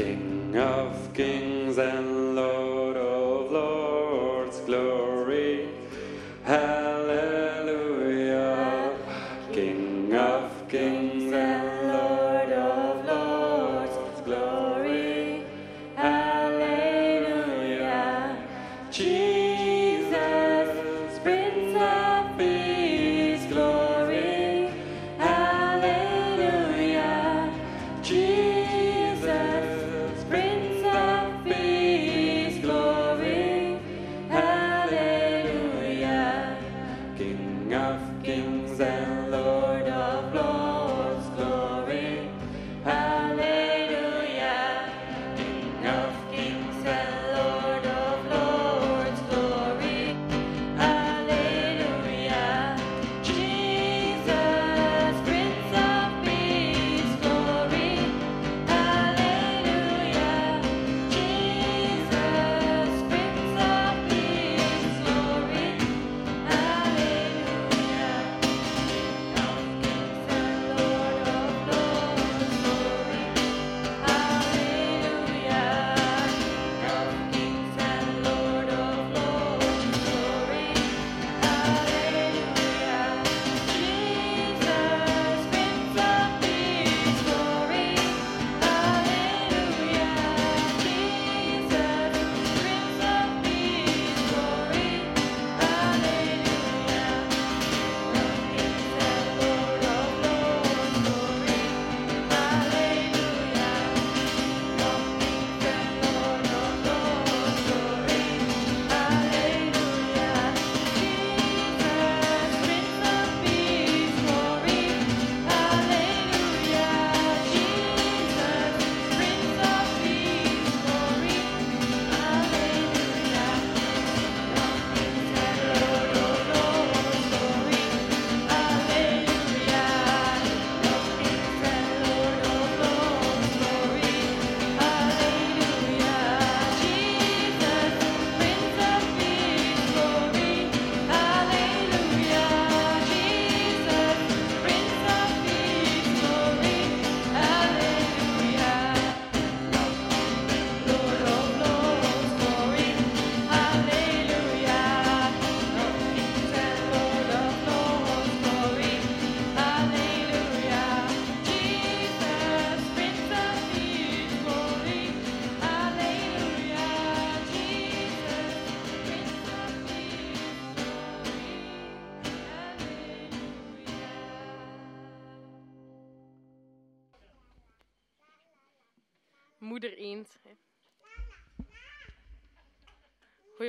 King of kings and Lord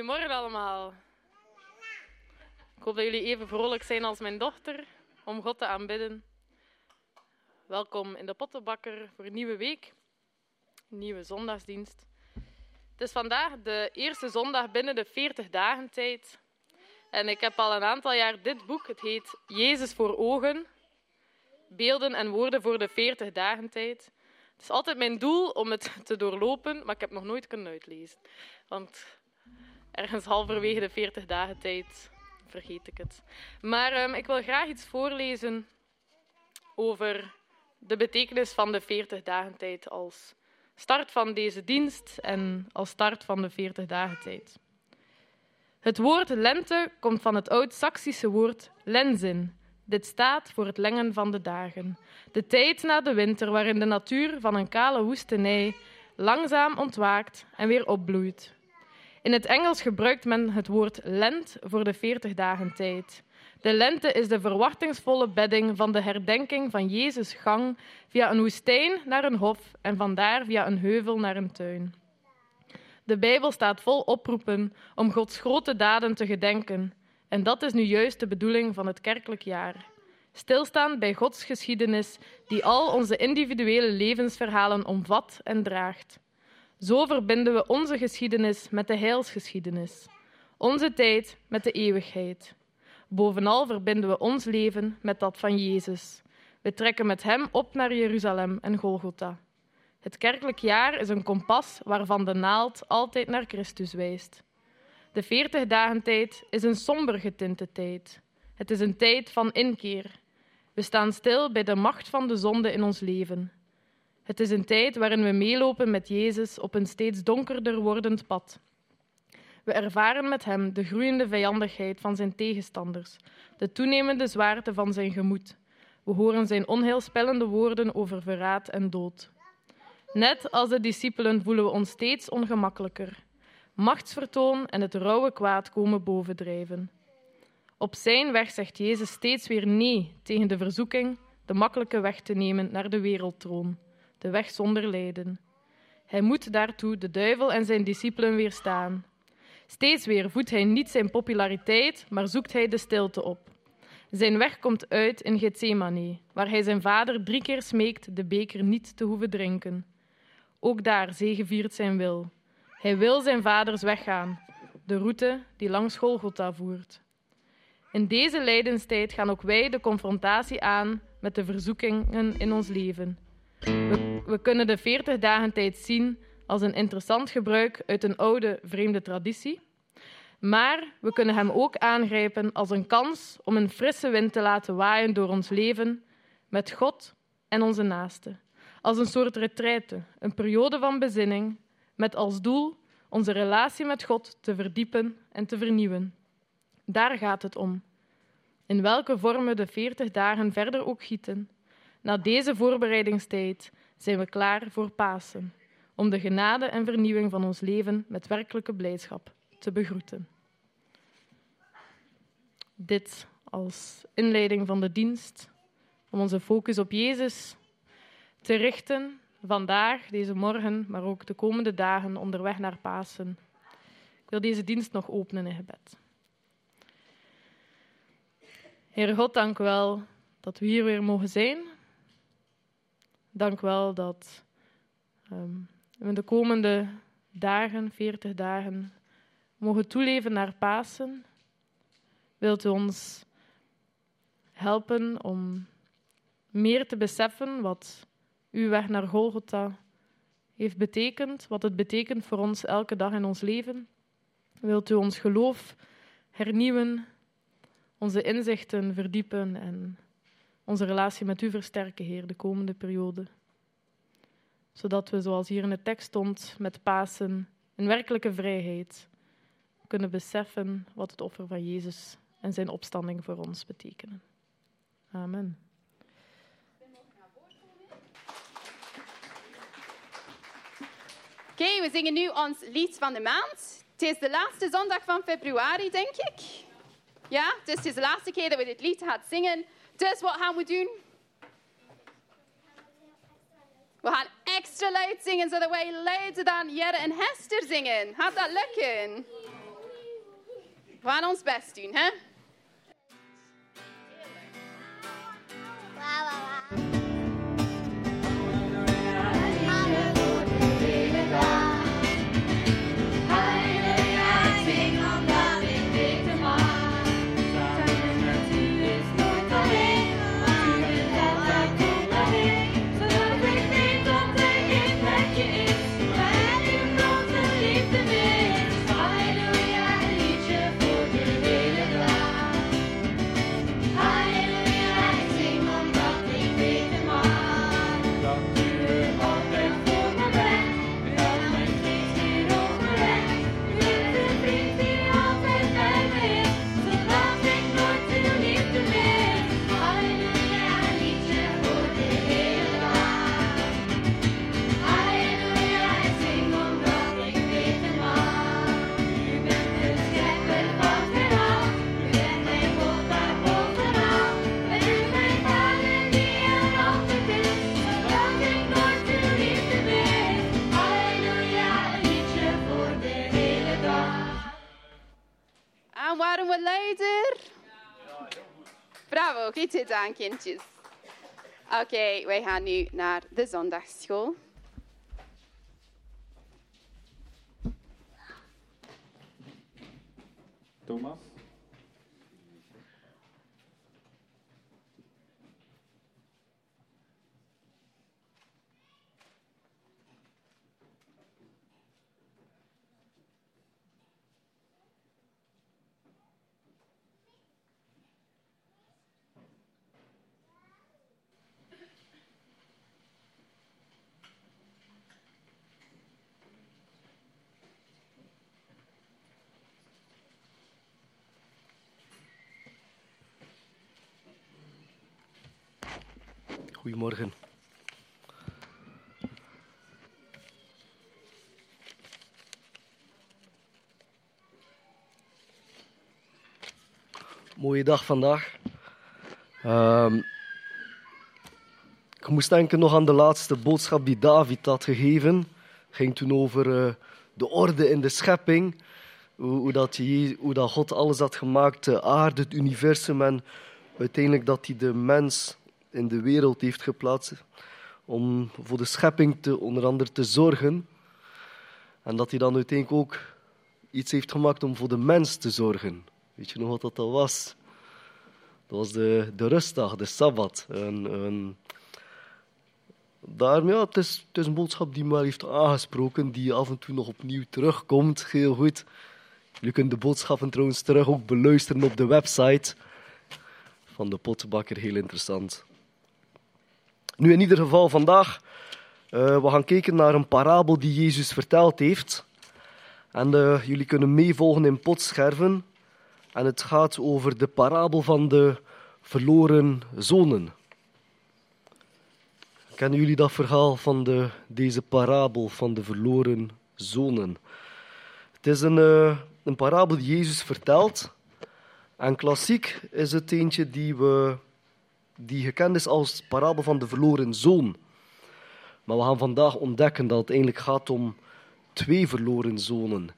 Goedemorgen allemaal. Ik hoop dat jullie even vrolijk zijn als mijn dochter om God te aanbidden. Welkom in de Pottenbakker voor een nieuwe week, een nieuwe zondagsdienst. Het is vandaag de eerste zondag binnen de 40 dagen tijd. En ik heb al een aantal jaar dit boek, het heet Jezus voor ogen. Beelden en woorden voor de 40 dagen tijd. Het is altijd mijn doel om het te doorlopen, maar ik heb nog nooit kunnen uitlezen. Want ergens halverwege de 40 dagen tijd vergeet ik het. Maar ehm, ik wil graag iets voorlezen over de betekenis van de 40 dagen tijd als start van deze dienst en als start van de 40 dagen tijd. Het woord lente komt van het oud-Saksische woord lenzin. Dit staat voor het lengen van de dagen. De tijd na de winter waarin de natuur van een kale woestenij langzaam ontwaakt en weer opbloeit. In het Engels gebruikt men het woord lent voor de 40 dagen tijd. De lente is de verwachtingsvolle bedding van de herdenking van Jezus' gang via een woestijn naar een hof en vandaar via een heuvel naar een tuin. De Bijbel staat vol oproepen om Gods grote daden te gedenken. En dat is nu juist de bedoeling van het kerkelijk jaar. Stilstaan bij Gods geschiedenis, die al onze individuele levensverhalen omvat en draagt. Zo verbinden we onze geschiedenis met de heilsgeschiedenis, onze tijd met de eeuwigheid. Bovenal verbinden we ons leven met dat van Jezus. We trekken met Hem op naar Jeruzalem en Golgotha. Het kerkelijk jaar is een kompas waarvan de naald altijd naar Christus wijst. De 40 dagen tijd is een somber getinte tijd. Het is een tijd van inkeer. We staan stil bij de macht van de zonde in ons leven. Het is een tijd waarin we meelopen met Jezus op een steeds donkerder wordend pad. We ervaren met Hem de groeiende vijandigheid van zijn tegenstanders, de toenemende zwaarte van zijn gemoed. We horen zijn onheilspellende woorden over verraad en dood. Net als de discipelen voelen we ons steeds ongemakkelijker. Machtsvertoon en het rauwe kwaad komen bovendrijven. Op zijn weg zegt Jezus steeds weer nee tegen de verzoeking de makkelijke weg te nemen naar de wereldtroon, de weg zonder lijden. Hij moet daartoe de duivel en zijn discipelen weerstaan. Steeds weer voedt hij niet zijn populariteit, maar zoekt hij de stilte op. Zijn weg komt uit in Gethsemane, waar hij zijn vader drie keer smeekt de beker niet te hoeven drinken. Ook daar zegeviert zijn wil. Hij wil zijn vaders weggaan, de route die langs Golgotha voert. In deze lijdenstijd gaan ook wij de confrontatie aan met de verzoekingen in ons leven. We, kunnen de 40 dagen tijd zien als een interessant gebruik uit een oude, vreemde traditie. Maar we kunnen hem ook aangrijpen als een kans om een frisse wind te laten waaien door ons leven met God en onze naasten. Als een soort retraite, een periode van bezinning, met als doel onze relatie met God te verdiepen en te vernieuwen. Daar gaat het om. In welke vorm we de 40 dagen verder ook gieten. Na deze voorbereidingstijd zijn we klaar voor Pasen, om de genade en vernieuwing van ons leven met werkelijke blijdschap te begroeten. Dit als inleiding van de dienst, om onze focus op Jezus te richten, vandaag, deze morgen, maar ook de komende dagen onderweg naar Pasen. Ik wil deze dienst nog openen in gebed. Heer God, dank u wel dat we hier weer mogen zijn. Dank wel dat um, we de komende dagen, 40 dagen, mogen toeleven naar Pasen. Wilt u ons helpen om meer te beseffen wat uw weg naar Golgotha heeft betekend, wat het betekent voor ons elke dag in ons leven? Wilt u ons geloof hernieuwen, onze inzichten verdiepen en onze relatie met u versterken, Heer, de komende periode? Zodat we, zoals hier in de tekst stond, met Pasen in werkelijke vrijheid kunnen beseffen wat het offer van Jezus en zijn opstanding voor ons betekenen. Amen. Oké, we zingen nu ons lied van de maand. Het is de laatste zondag van februari, denk ik. Ja, dus het is de laatste keer dat we dit lied gaan zingen. Dus wat gaan we doen? We gaan extra luid zingen, zodat wij luider dan Jere en Hester zingen. Gaat dat lukken? We gaan ons best doen, hè? Wow, wow, wow. Bravo, goed gedaan, kindjes. Oké, okay, wij gaan nu naar de zondagsschool. Thomas? Goedemorgen. Mooie dag vandaag. Ehm, ik moest denken nog aan de laatste boodschap die David had gegeven. Het ging toen over eh, de orde in de schepping. Hoe, hoe, dat hoe dat God alles had gemaakt, de aarde, het universum en uiteindelijk dat hij de mens in de wereld heeft geplaatst om voor de schepping te, onder andere te zorgen. En dat hij dan uiteindelijk ook iets heeft gemaakt om voor de mens te zorgen. Weet je nog wat dat was? Dat was de, de rustdag, de Sabbat. En, ja, het, is, het is een boodschap die wel heeft aangesproken, die af en toe nog opnieuw terugkomt. Heel goed. Jullie kunnen de boodschappen trouwens terug ook beluisteren op de website van de Pottenbakker. Heel interessant. Nu, in ieder geval vandaag, eh, we gaan kijken naar een parabel die Jezus verteld heeft. En eh, jullie kunnen meevolgen in potscherven. En het gaat over de parabel van de verloren zonen. Kennen jullie dat verhaal van de, deze parabel van de verloren zonen? Het is een, eh, een parabel die Jezus vertelt. En klassiek is het eentje die, we, die gekend is als parabel van de verloren zoon. Maar we gaan vandaag ontdekken dat het eigenlijk gaat om twee verloren zonen.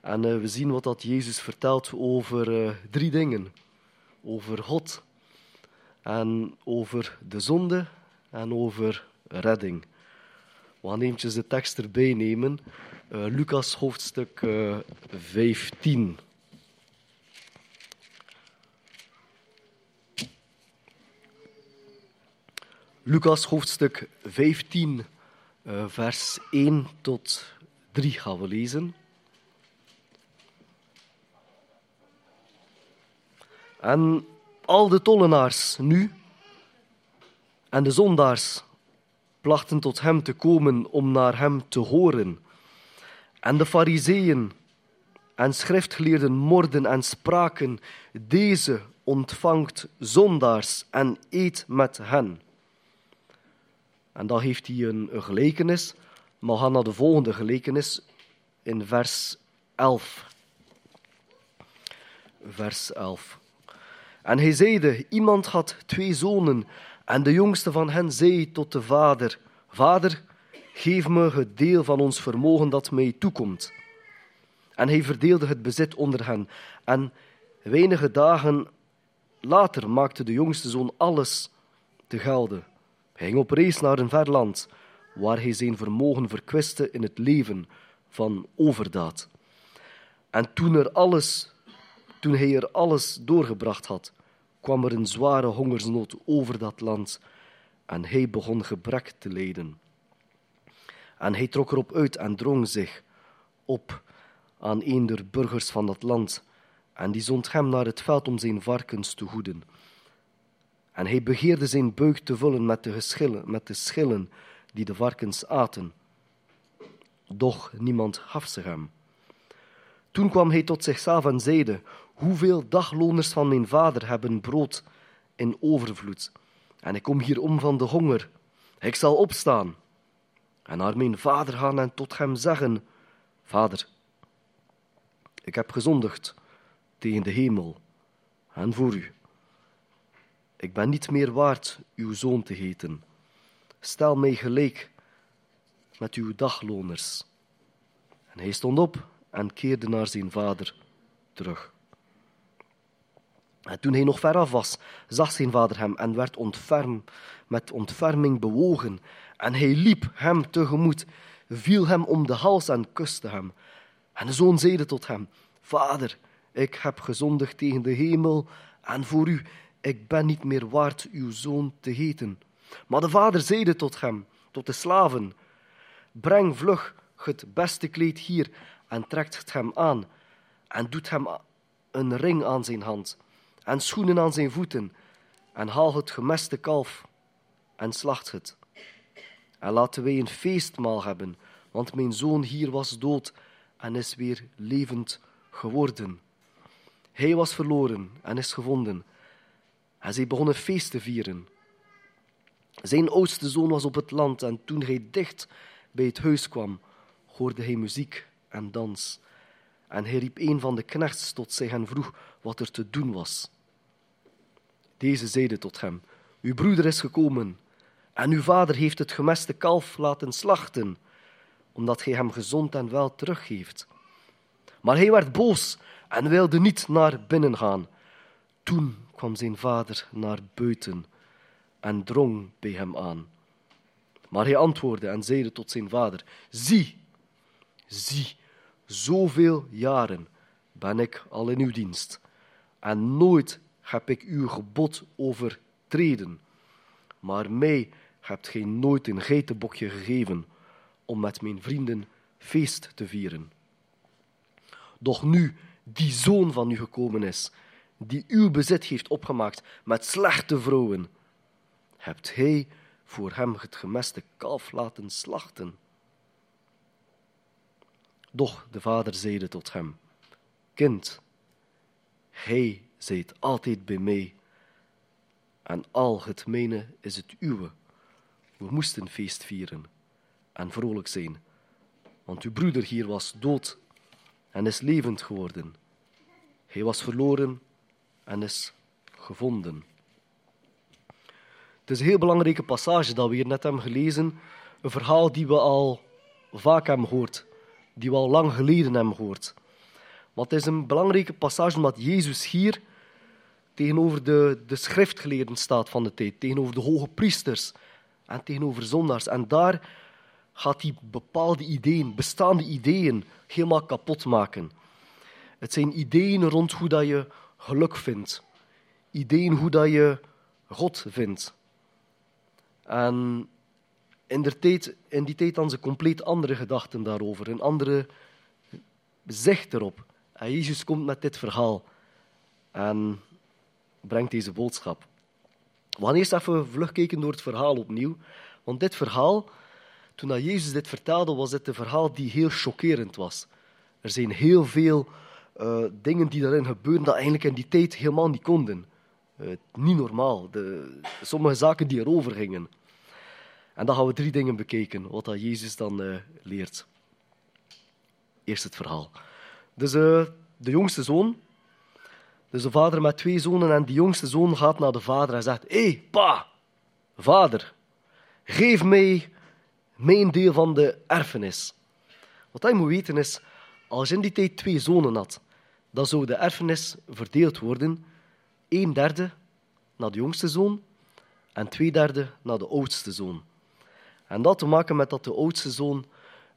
En eh, we zien wat dat Jezus vertelt over eh, drie dingen. Over God, en over de zonde en over redding. We gaan eventjes de tekst erbij nemen. Eh, Lucas hoofdstuk eh 15. Lucas hoofdstuk 15, eh, vers 1 tot 3 gaan we lezen. En al de tollenaars nu en de zondaars plachten tot hem te komen om naar hem te horen. En de fariseeën en schriftgeleerden morden en spraken, deze ontvangt zondaars en eet met hen. En dan heeft hij een, gelijkenis, maar we gaan naar de volgende gelijkenis in vers 11. Vers 11. En hij zeide, iemand had twee zonen, en de jongste van hen zei tot de vader, Vader, geef me het deel van ons vermogen dat mij toekomt. En hij verdeelde het bezit onder hen. En weinige dagen later maakte de jongste zoon alles te gelden. Hij ging op reis naar een ver land, waar hij zijn vermogen verkwiste in het leven van overdaad. En toen, er alles, toen hij er alles doorgebracht had, kwam er een zware hongersnood over dat land en hij begon gebrek te lijden. En hij trok erop uit en drong zich op aan een der burgers van dat land, en die zond hem naar het veld om zijn varkens te hoeden. En hij begeerde zijn buik te vullen met de, geschillen, met de schillen die de varkens aten. Doch niemand gaf ze hem. Toen kwam hij tot zichzelf en zeide: Hoeveel dagloners van mijn vader hebben brood in overvloed? En ik kom hier om van de honger. Ik zal opstaan en naar mijn vader gaan en tot hem zeggen: Vader, ik heb gezondigd tegen de hemel en voor u. Ik ben niet meer waard uw zoon te heten. Stel mij gelijk met uw dagloners. En hij stond op en keerde naar zijn vader terug. En toen hij nog veraf was, zag zijn vader hem en werd ontferm, met ontferming bewogen. En hij liep hem tegemoet, viel hem om de hals en kuste hem. En de zoon zeide tot hem: Vader, ik heb gezondigd tegen de hemel en voor u. Ik ben niet meer waard uw zoon te heten. Maar de vader zeide tot hem, tot de slaven: Breng vlug het beste kleed hier en trekt het hem aan en doet hem een ring aan zijn hand en schoenen aan zijn voeten en haal het gemeste kalf en slacht het. En laten wij een feestmaal hebben, want mijn zoon hier was dood en is weer levend geworden. Hij was verloren en is gevonden. En zij begonnen feest te vieren. Zijn oudste zoon was op het land en toen hij dicht bij het huis kwam, hoorde hij muziek en dans. En hij riep een van de knechts tot zich en vroeg wat er te doen was. Deze zeide tot hem, uw broeder is gekomen en uw vader heeft het gemeste kalf laten slachten, omdat gij hem gezond en wel teruggeeft. Maar hij werd boos en wilde niet naar binnen gaan. Toen kwam zijn vader naar buiten en drong bij hem aan. Maar hij antwoordde en zeide tot zijn vader: Zie, zie, zoveel jaren ben ik al in uw dienst en nooit heb ik uw gebod overtreden. Maar mij hebt gij nooit een geitenbokje gegeven om met mijn vrienden feest te vieren. Doch nu die zoon van u gekomen is, die uw bezit heeft opgemaakt met slechte vrouwen, hebt hij voor hem het gemeste kalf laten slachten. Doch de vader zeide tot hem, Kind, hij zijt altijd bij mij, en al het mijne is het uwe. We moesten feest vieren en vrolijk zijn, want uw broeder hier was dood en is levend geworden. Hij was verloren en is gevonden. Het is een heel belangrijke passage dat we hier net hebben gelezen. Een verhaal die we al vaak hebben gehoord, die we al lang geleden hebben gehoord. Maar het is een belangrijke passage omdat Jezus hier tegenover de, de schriftgeleerden staat van de tijd, tegenover de hoge priesters en tegenover zondaars. En daar gaat hij bepaalde ideeën, bestaande ideeën, helemaal kapot maken. Het zijn ideeën rond hoe dat je geluk vindt. Ideeën hoe dat je God vindt. En in, in die tijd hadden ze compleet andere gedachten daarover, een andere zicht erop. En Jezus komt met dit verhaal en brengt deze boodschap. We gaan eerst even vlug kijken door het verhaal opnieuw. Want dit verhaal, toen Jezus dit vertelde, was het een verhaal die heel chockerend was. Er zijn heel veel uh, dingen die daarin gebeuren dat eigenlijk in die tijd helemaal niet konden. Uh, niet normaal. De, sommige zaken die erover gingen. En dan gaan we drie dingen bekijken, wat dat Jezus dan uh, leert. Eerst het verhaal. Dus de jongste zoon, dus een vader met twee zonen en die jongste zoon gaat naar de vader en zegt, hé hey, pa, vader, geef mij mijn deel van de erfenis. Wat hij moet weten is, als je in die tijd twee zonen had, dan zou de erfenis verdeeld worden. Een derde naar de jongste zoon en twee derde naar de oudste zoon. En dat te maken met dat de oudste zoon,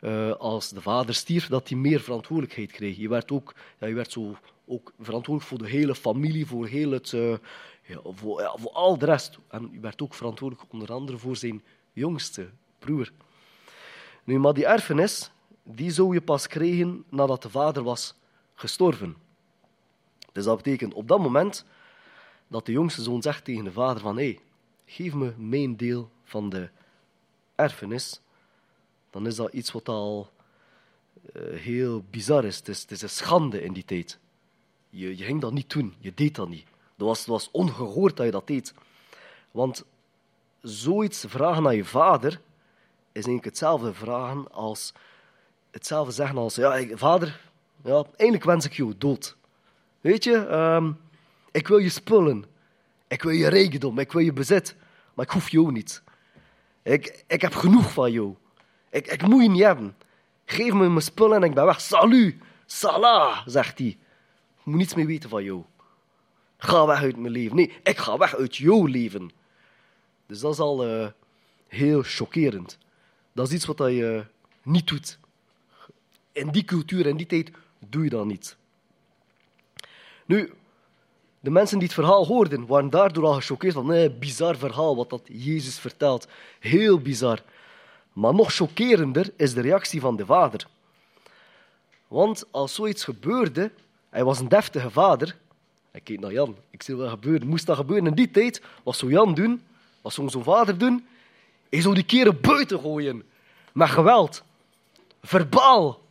uh, als de vader stierf, dat hij meer verantwoordelijkheid kreeg. Je werd ook, ja, je werd zo ook verantwoordelijk voor de hele familie, voor, heel het, uh, ja, voor, ja, voor al de rest. En je werd ook verantwoordelijk onder andere voor zijn jongste broer. Nu, maar die erfenis, die zou je pas krijgen nadat de vader was gestorven. Dus dat betekent op dat moment dat de jongste zoon zegt tegen de vader van hé, hey, geef me mijn deel van de erfenis, dan is dat iets wat al uh, heel bizar is. Het, is. het is een schande in die tijd. Je, je ging dat niet doen, je deed dat niet. Dat was, was ongehoord dat je dat deed. Want zoiets vragen aan je vader is eigenlijk hetzelfde vragen als hetzelfde zeggen als ja, vader, ja, eigenlijk wens ik jou dood. Weet je, um, ik wil je spullen, ik wil je rijkdom, ik wil je bezit, maar ik hoef jou niet. Ik, ik heb genoeg van jou. Ik, ik moet je niet hebben. Geef me mijn spullen en ik ben weg. Salut, salah, zegt hij. Ik moet niets meer weten van jou. Ga weg uit mijn leven. Nee, ik ga weg uit jouw leven. Dus dat is al uh, heel chockerend. Dat is iets wat je niet doet. In die cultuur, in die tijd, doe je dat niet. Nu, de mensen die het verhaal hoorden, waren daardoor al gechoqueerd van, nee, bizar verhaal wat dat Jezus vertelt. Heel bizar. Maar nog chockerender is de reactie van de vader. Want als zoiets gebeurde, hij was een deftige vader. Ik keek naar Jan, ik zie wat gebeuren. Moest dat gebeuren in die tijd, wat zou Jan doen? Wat zou zo'n vader doen? Hij zou die keren buiten gooien. Met geweld. Verbaal.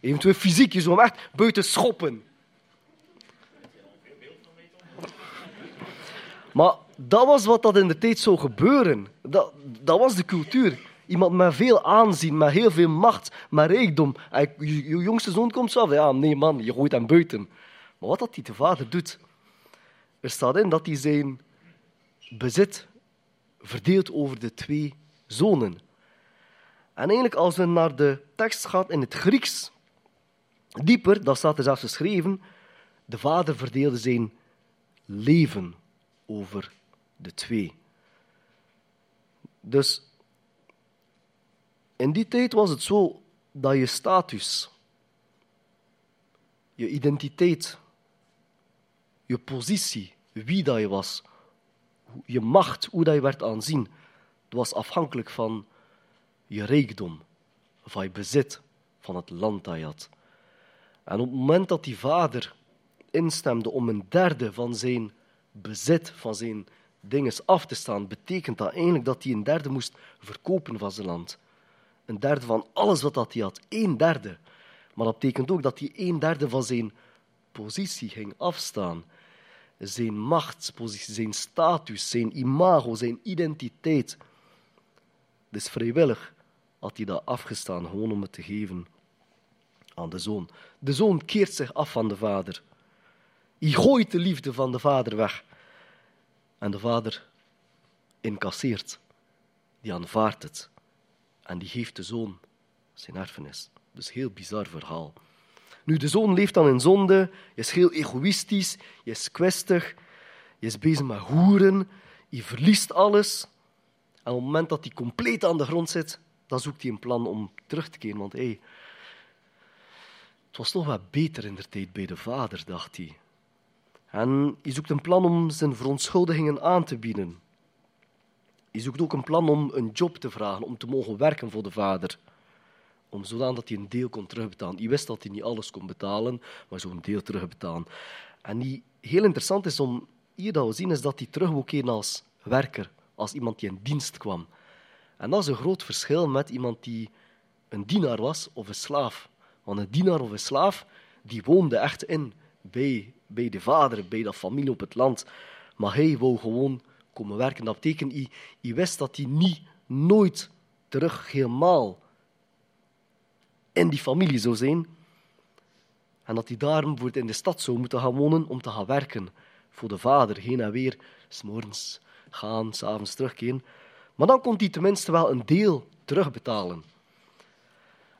Eventueel fysiek, je zou hem echt buiten schoppen. Maar dat was wat dat in de tijd zou gebeuren. Dat, dat was de cultuur. Iemand met veel aanzien, met heel veel macht, met rijkdom. En je, jongste zoon komt zo af. Ja, nee man, je gooit hem buiten. Maar wat dat die de vader doet, er staat in dat hij zijn bezit verdeelt over de twee zonen. En eigenlijk, als we naar de tekst gaat in het Grieks, dieper, dan staat er zelfs geschreven, de vader verdeelde zijn leven over de twee. Dus in die tijd was het zo dat je status, je identiteit, je positie, wie dat je was, je macht, hoe dat je werd aanzien, dat was afhankelijk van je rijkdom, van je bezit, van het land dat je had. En op het moment dat die vader instemde om een derde van zijn bezit, van zijn dingen af te staan, betekent dat eigenlijk dat hij een derde moest verkopen van zijn land. Een derde van alles wat hij had, een derde. Maar dat betekent ook dat hij een derde van zijn positie ging afstaan. Zijn machtspositie, zijn status, zijn imago, zijn identiteit. Dus vrijwillig had hij dat afgestaan, gewoon om het te geven aan de zoon. De zoon keert zich af van de vader. Hij gooit de liefde van de vader weg. En de vader incasseert. Die aanvaardt het. En die geeft de zoon zijn erfenis. Dus heel bizar verhaal. Nu, de zoon leeft dan in zonde. Je is heel egoïstisch. Je is kwestig. Je is bezig met hoeren. Je verliest alles. En op het moment dat hij compleet aan de grond zit, dan zoekt hij een plan om terug te keren. Want hey, het was toch wat beter in de tijd bij de vader, dacht hij. En hij zoekt een plan om zijn verontschuldigingen aan te bieden. Hij zoekt ook een plan om een job te vragen, om te mogen werken voor de vader. Om zodat hij een deel kon terugbetalen. Hij wist dat hij niet alles kon betalen, maar zo'n deel terugbetalen. En die heel interessant is om hier dat we zien, is dat hij terug als werker, als iemand die in dienst kwam. En dat is een groot verschil met iemand die een dienaar was of een slaaf. Want een dienaar of een slaaf, die woonde echt in bij, bij de vader, bij de familie op het land. Maar hij wou gewoon komen werken. Dat betekent, hij, hij wist dat hij niet nooit terug helemaal in die familie zou zijn. En dat hij daarom voor in de stad zou moeten gaan wonen om te gaan werken. Voor de vader, heen en weer, s'morgens gaan, s'avonds terugkeren. Maar dan kon hij tenminste wel een deel terugbetalen.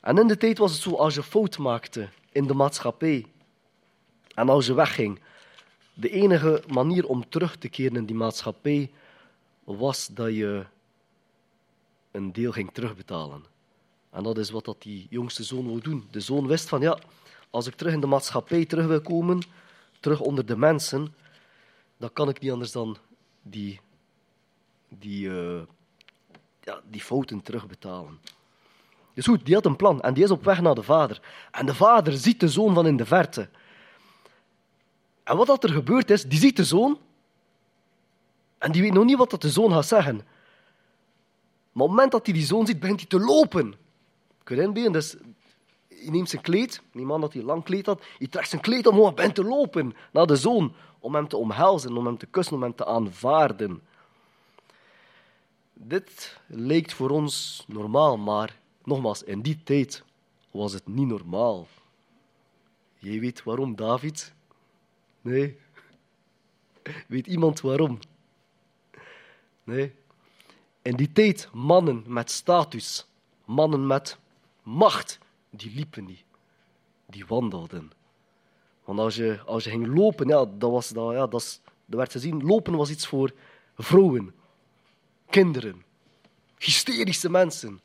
En in de tijd was het zo, als je fout maakte in de maatschappij en als je wegging, de enige manier om terug te keren in die maatschappij was dat je een deel ging terugbetalen. En dat is wat dat die jongste zoon wou doen. De zoon wist van, ja, als ik terug in de maatschappij terug wil komen, terug onder de mensen, dan kan ik niet anders dan die, die, uh, ja, die fouten terugbetalen. Dus goed, die had een plan en die is op weg naar de vader. En de vader ziet de zoon van in de verte. En wat er gebeurd is, die ziet de zoon en die weet nog niet wat dat de zoon gaat zeggen. Maar op het moment dat hij die zoon ziet, begint hij te lopen. Kun je? Dus hij neemt zijn kleed, die man dat hij lang kleed had, hij trekt zijn kleed omhoog en begint te lopen naar de zoon om hem te omhelzen, om hem te kussen, om hem te aanvaarden. Dit lijkt voor ons normaal, maar nogmaals, in die tijd was het niet normaal. Jij weet waarom, David? Nee. Weet iemand waarom? Nee. In die tijd, mannen met status, mannen met macht, die liepen niet. Die wandelden. Want als je, als je ging lopen, ja, dat, was, dat, ja, dat, werd gezien, lopen was iets voor vrouwen, kinderen, hysterische mensen.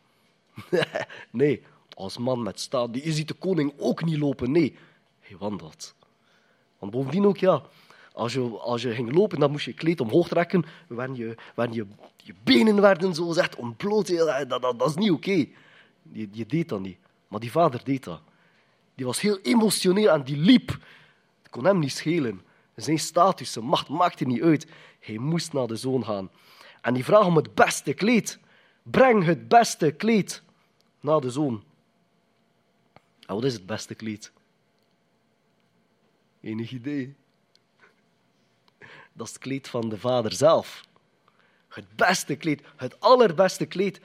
nee, als man met staat, die, ziet de koning ook niet lopen. Nee, hij wandelt. Want bovendien ook, ja, als je, als je ging lopen, dan moest je je kleed omhoog trekken, wanneer je, je, je benen werden zo gezegd ontbloot. Dat, dat, dat is niet oké. Je, je deed dat niet. Maar die vader deed dat. Die was heel emotioneel en die liep. Het kon hem niet schelen. Zijn status, zijn macht maakte niet uit. Hij moest naar de zoon gaan. En die vraag om het beste kleed. Breng het beste kleed naar de zoon. En wat is het beste kleed? Enig idee? Dat is het kleed van de vader zelf. Het beste kleed, het allerbeste kleed,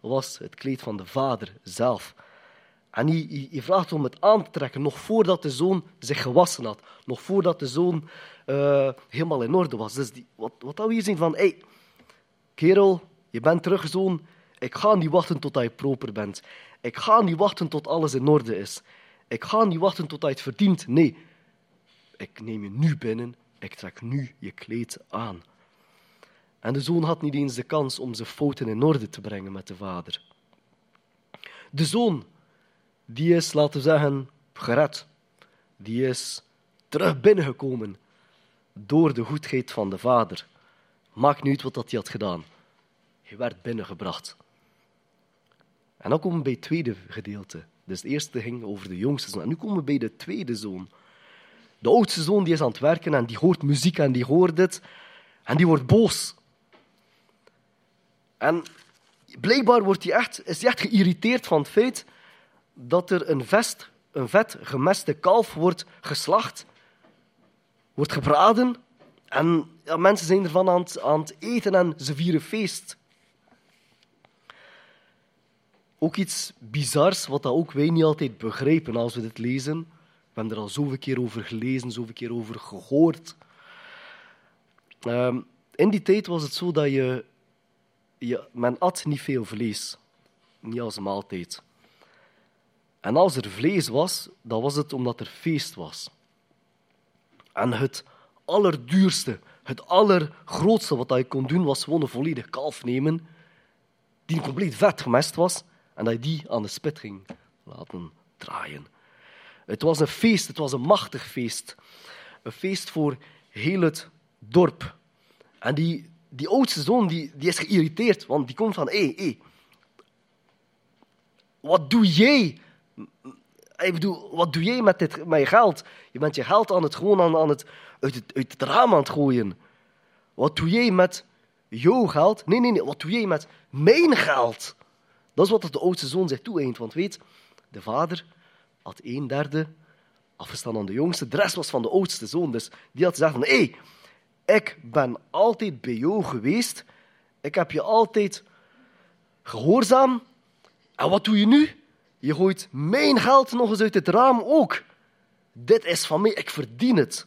was het kleed van de vader zelf. En hij, hij, hij vraagt om het aan te trekken, nog voordat de zoon zich gewassen had. Nog voordat de zoon eh, helemaal in orde was. Dus die, wat, wat we hier zien van, hey, kerel, je bent terug, zoon. Ik ga niet wachten tot je proper bent. Ik ga niet wachten tot alles in orde is. Ik ga niet wachten tot je het verdient. Nee, ik neem je nu binnen. Ik trek nu je kleed aan. En de zoon had niet eens de kans om zijn fouten in orde te brengen met de vader. De zoon, die is, laten we zeggen, gered. Die is terug binnengekomen door de goedheid van de vader. Maakt niet uit wat dat hij had gedaan. Hij werd binnengebracht. En dan komen we bij het tweede gedeelte. Dus het eerste ging over de jongste zoon. En nu komen we bij de tweede zoon. De oudste zoon die is aan het werken en die hoort muziek en die hoort het. En die wordt boos. En blijkbaar wordt hij echt, is hij echt geïrriteerd van het feit dat er een, vest, een vet gemeste kalf wordt geslacht, wordt gebraden. En ja, mensen zijn ervan aan het, aan het eten en ze vieren feest. Ook iets bizars, wat dat ook wij niet altijd begrijpen als we dit lezen. We hebben er al zoveel keer over gelezen, zoveel keer over gehoord. Um, in die tijd was het zo dat je, je, men at niet veel vlees, niet als maaltijd. En als er vlees was, dan was het omdat er feest was. En het allerduurste, het allergrootste wat je kon doen, was gewoon een volledig kalf nemen, die compleet vet gemest was, en dat je die aan de spit ging laten draaien. Het was een feest, het was een machtig feest. Een feest voor heel het dorp. En die, die oudste zoon die, die is geïrriteerd, want die komt van, hé, hey, hey, wat doe jij? Ik bedoel, wat doe jij met, dit, met je geld? Je bent je geld aan het, gewoon aan, aan het, uit, het, uit het raam aan het gooien. Wat doe jij met jouw geld? Nee, nee, nee, wat doe jij met mijn geld? Dat is wat de oudste zoon zich toeënt. Want weet, de vader had een derde afgestaan aan de jongste. De rest was van de oudste zoon. Dus die had gezegd van, hé, hey, ik ben altijd bij jou geweest. Ik heb je altijd gehoorzaam. En wat doe je nu? Je gooit mijn geld nog eens uit het raam ook. Dit is van mij, ik verdien het.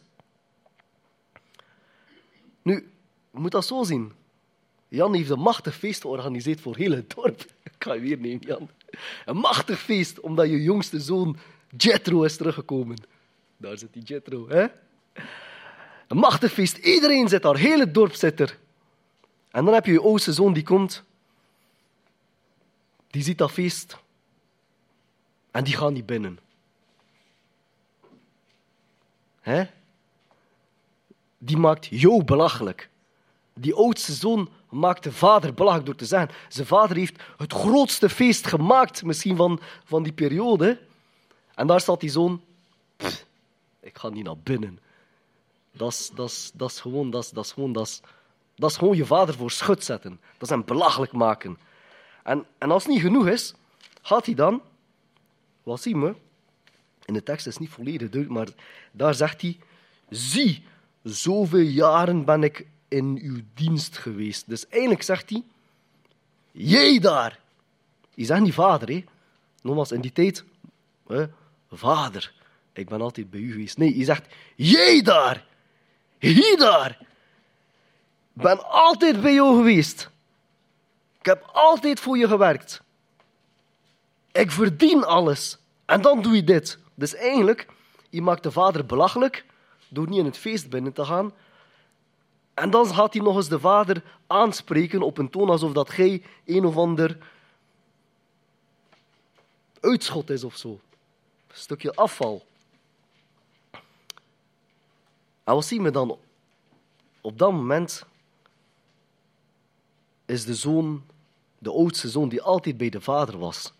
Nu, je moet dat zo zien. Jan heeft een machtig feest georganiseerd voor heel het dorp. Ik ga je weer nemen, Jan. Een machtig feest, omdat je jongste zoon Jethro is teruggekomen. Daar zit die Jethro, hè? Een machtig feest. Iedereen zit daar, heel het dorp zit er. En dan heb je je oudste zoon die komt. Die ziet dat feest. En die gaan niet binnen. Hè? Die maakt jou belachelijk. Die oudste zoon maakt de vader belachelijk door te zeggen. Zijn vader heeft het grootste feest gemaakt, misschien van, van die periode. En daar staat die zoon. Ik ga niet naar binnen. Dat is, dat is, dat is gewoon, dat is, dat is gewoon, dat is, dat gewoon je vader voor schut zetten. Dat is hem belachelijk maken. En, en als het niet genoeg is, gaat hij dan, wat zien we? In de tekst is niet volledig duidelijk, maar daar zegt hij: Zie, zoveel jaren ben ik in uw dienst geweest. Dus eigenlijk zegt hij: Jij daar. Je zegt niet vader, hè? Nogmaals, in die tijd, hè? vader, ik ben altijd bij u geweest. Nee, je zegt: Jij daar. Hier daar. Ben altijd bij jou geweest. Ik heb altijd voor je gewerkt. Ik verdien alles. En dan doe je dit. Dus eigenlijk, je maakt de vader belachelijk door niet in het feest binnen te gaan. En dan gaat hij nog eens de vader aanspreken op een toon alsof dat gij een of ander uitschot is of zo. Een stukje afval. En wat zien we dan? Op dat moment is de zoon, de oudste zoon die altijd bij de vader was,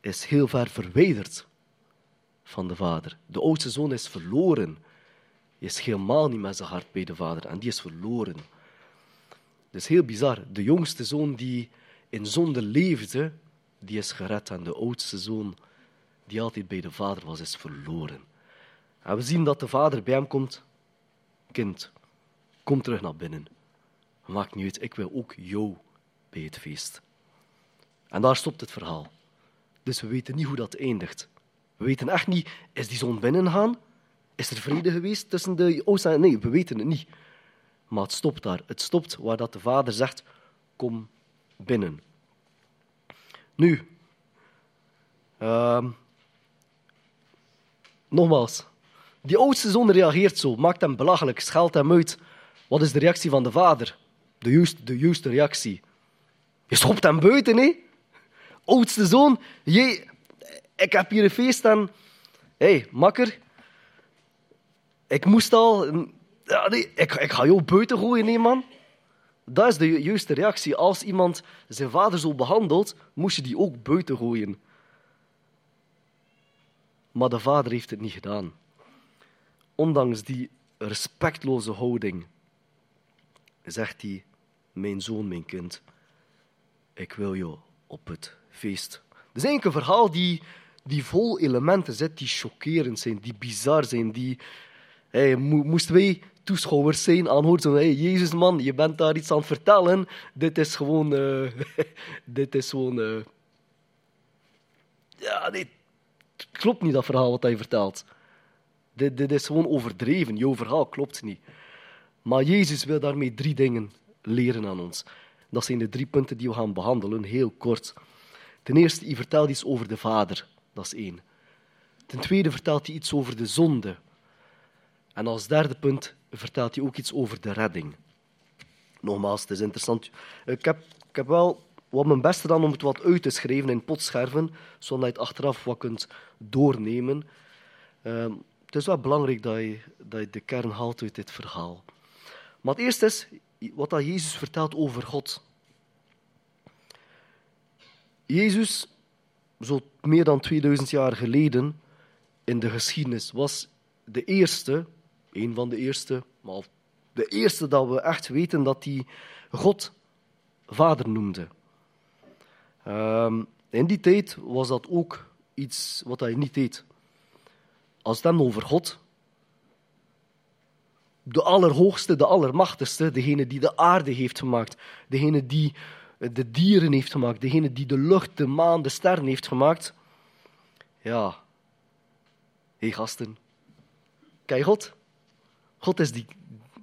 is heel ver verwijderd van de vader. De oudste zoon is verloren. Is helemaal niet met zijn hart bij de vader en die is verloren. Dat is heel bizar. De jongste zoon die in zonde leefde, die is gered. En de oudste zoon die altijd bij de vader was, is verloren. En we zien dat de vader bij hem komt. Kind, kom terug naar binnen. Maakt niet uit, ik wil ook jou bij het feest. En daar stopt het verhaal. Dus we weten niet hoe dat eindigt. We weten echt niet, is die zon binnengaan? Is er vrede geweest tussen de oost en... Nee, we weten het niet. Maar het stopt daar. Het stopt waar dat de vader zegt, kom binnen. Nu, ehm, nogmaals, die oudste zoon reageert zo, maakt hem belachelijk, scheldt hem uit. Wat is de reactie van de vader? De juiste, de juiste reactie. Je schopt hem buiten, hè? Oudste zoon, je, ik heb hier een feest en... Hé, hey, makker. Ik moest al... Ja, ik, ik ga jou buiten gooien, nee, man. Dat is de ju- juiste reactie. Als iemand zijn vader zo behandelt, moest je die ook buiten gooien. Maar de vader heeft het niet gedaan. Ondanks die respectloze houding, zegt hij: Mijn zoon, mijn kind, ik wil jou op het feest. Het is eigenlijk een verhaal die, die vol elementen zit, die chockerend zijn, die bizar zijn, die... Hey, mo- moesten wij toeschouwers zijn, aanhoord zo, hey, Jezus man, je bent daar iets aan het vertellen, dit is gewoon... eh, dit is gewoon... eh, ja, het klopt niet, dat verhaal wat hij vertelt. Dit, dit is gewoon overdreven, jouw verhaal klopt niet. Maar Jezus wil daarmee drie dingen leren aan ons. Dat zijn de drie punten die we gaan behandelen, heel kort. Ten eerste, hij vertelt iets over de Vader. Dat is één. Ten tweede vertelt hij iets over de zonde. En als derde punt vertelt hij ook iets over de redding. Nogmaals, het is interessant. Ik heb, ik heb wel wat mijn best gedaan om het wat uit te schrijven in potscherven, zodat je het achteraf wat kunt doornemen. Ehm, het is wel belangrijk dat je, dat je de kern haalt uit dit verhaal. Maar het eerste is wat dat Jezus vertelt over God. Jezus, zo meer dan 2000 jaar geleden in de geschiedenis, was de eerste, een van de eerste, maar de eerste dat we echt weten dat hij God vader noemde. Ehm, in die tijd was dat ook iets wat hij niet deed. Als het dan over God, de allerhoogste, de allermachtigste, degene die de aarde heeft gemaakt, degene die de dieren heeft gemaakt, degene die de lucht, de maan, de sterren heeft gemaakt. Ja, hé hey, gasten, kijk God. God is, die,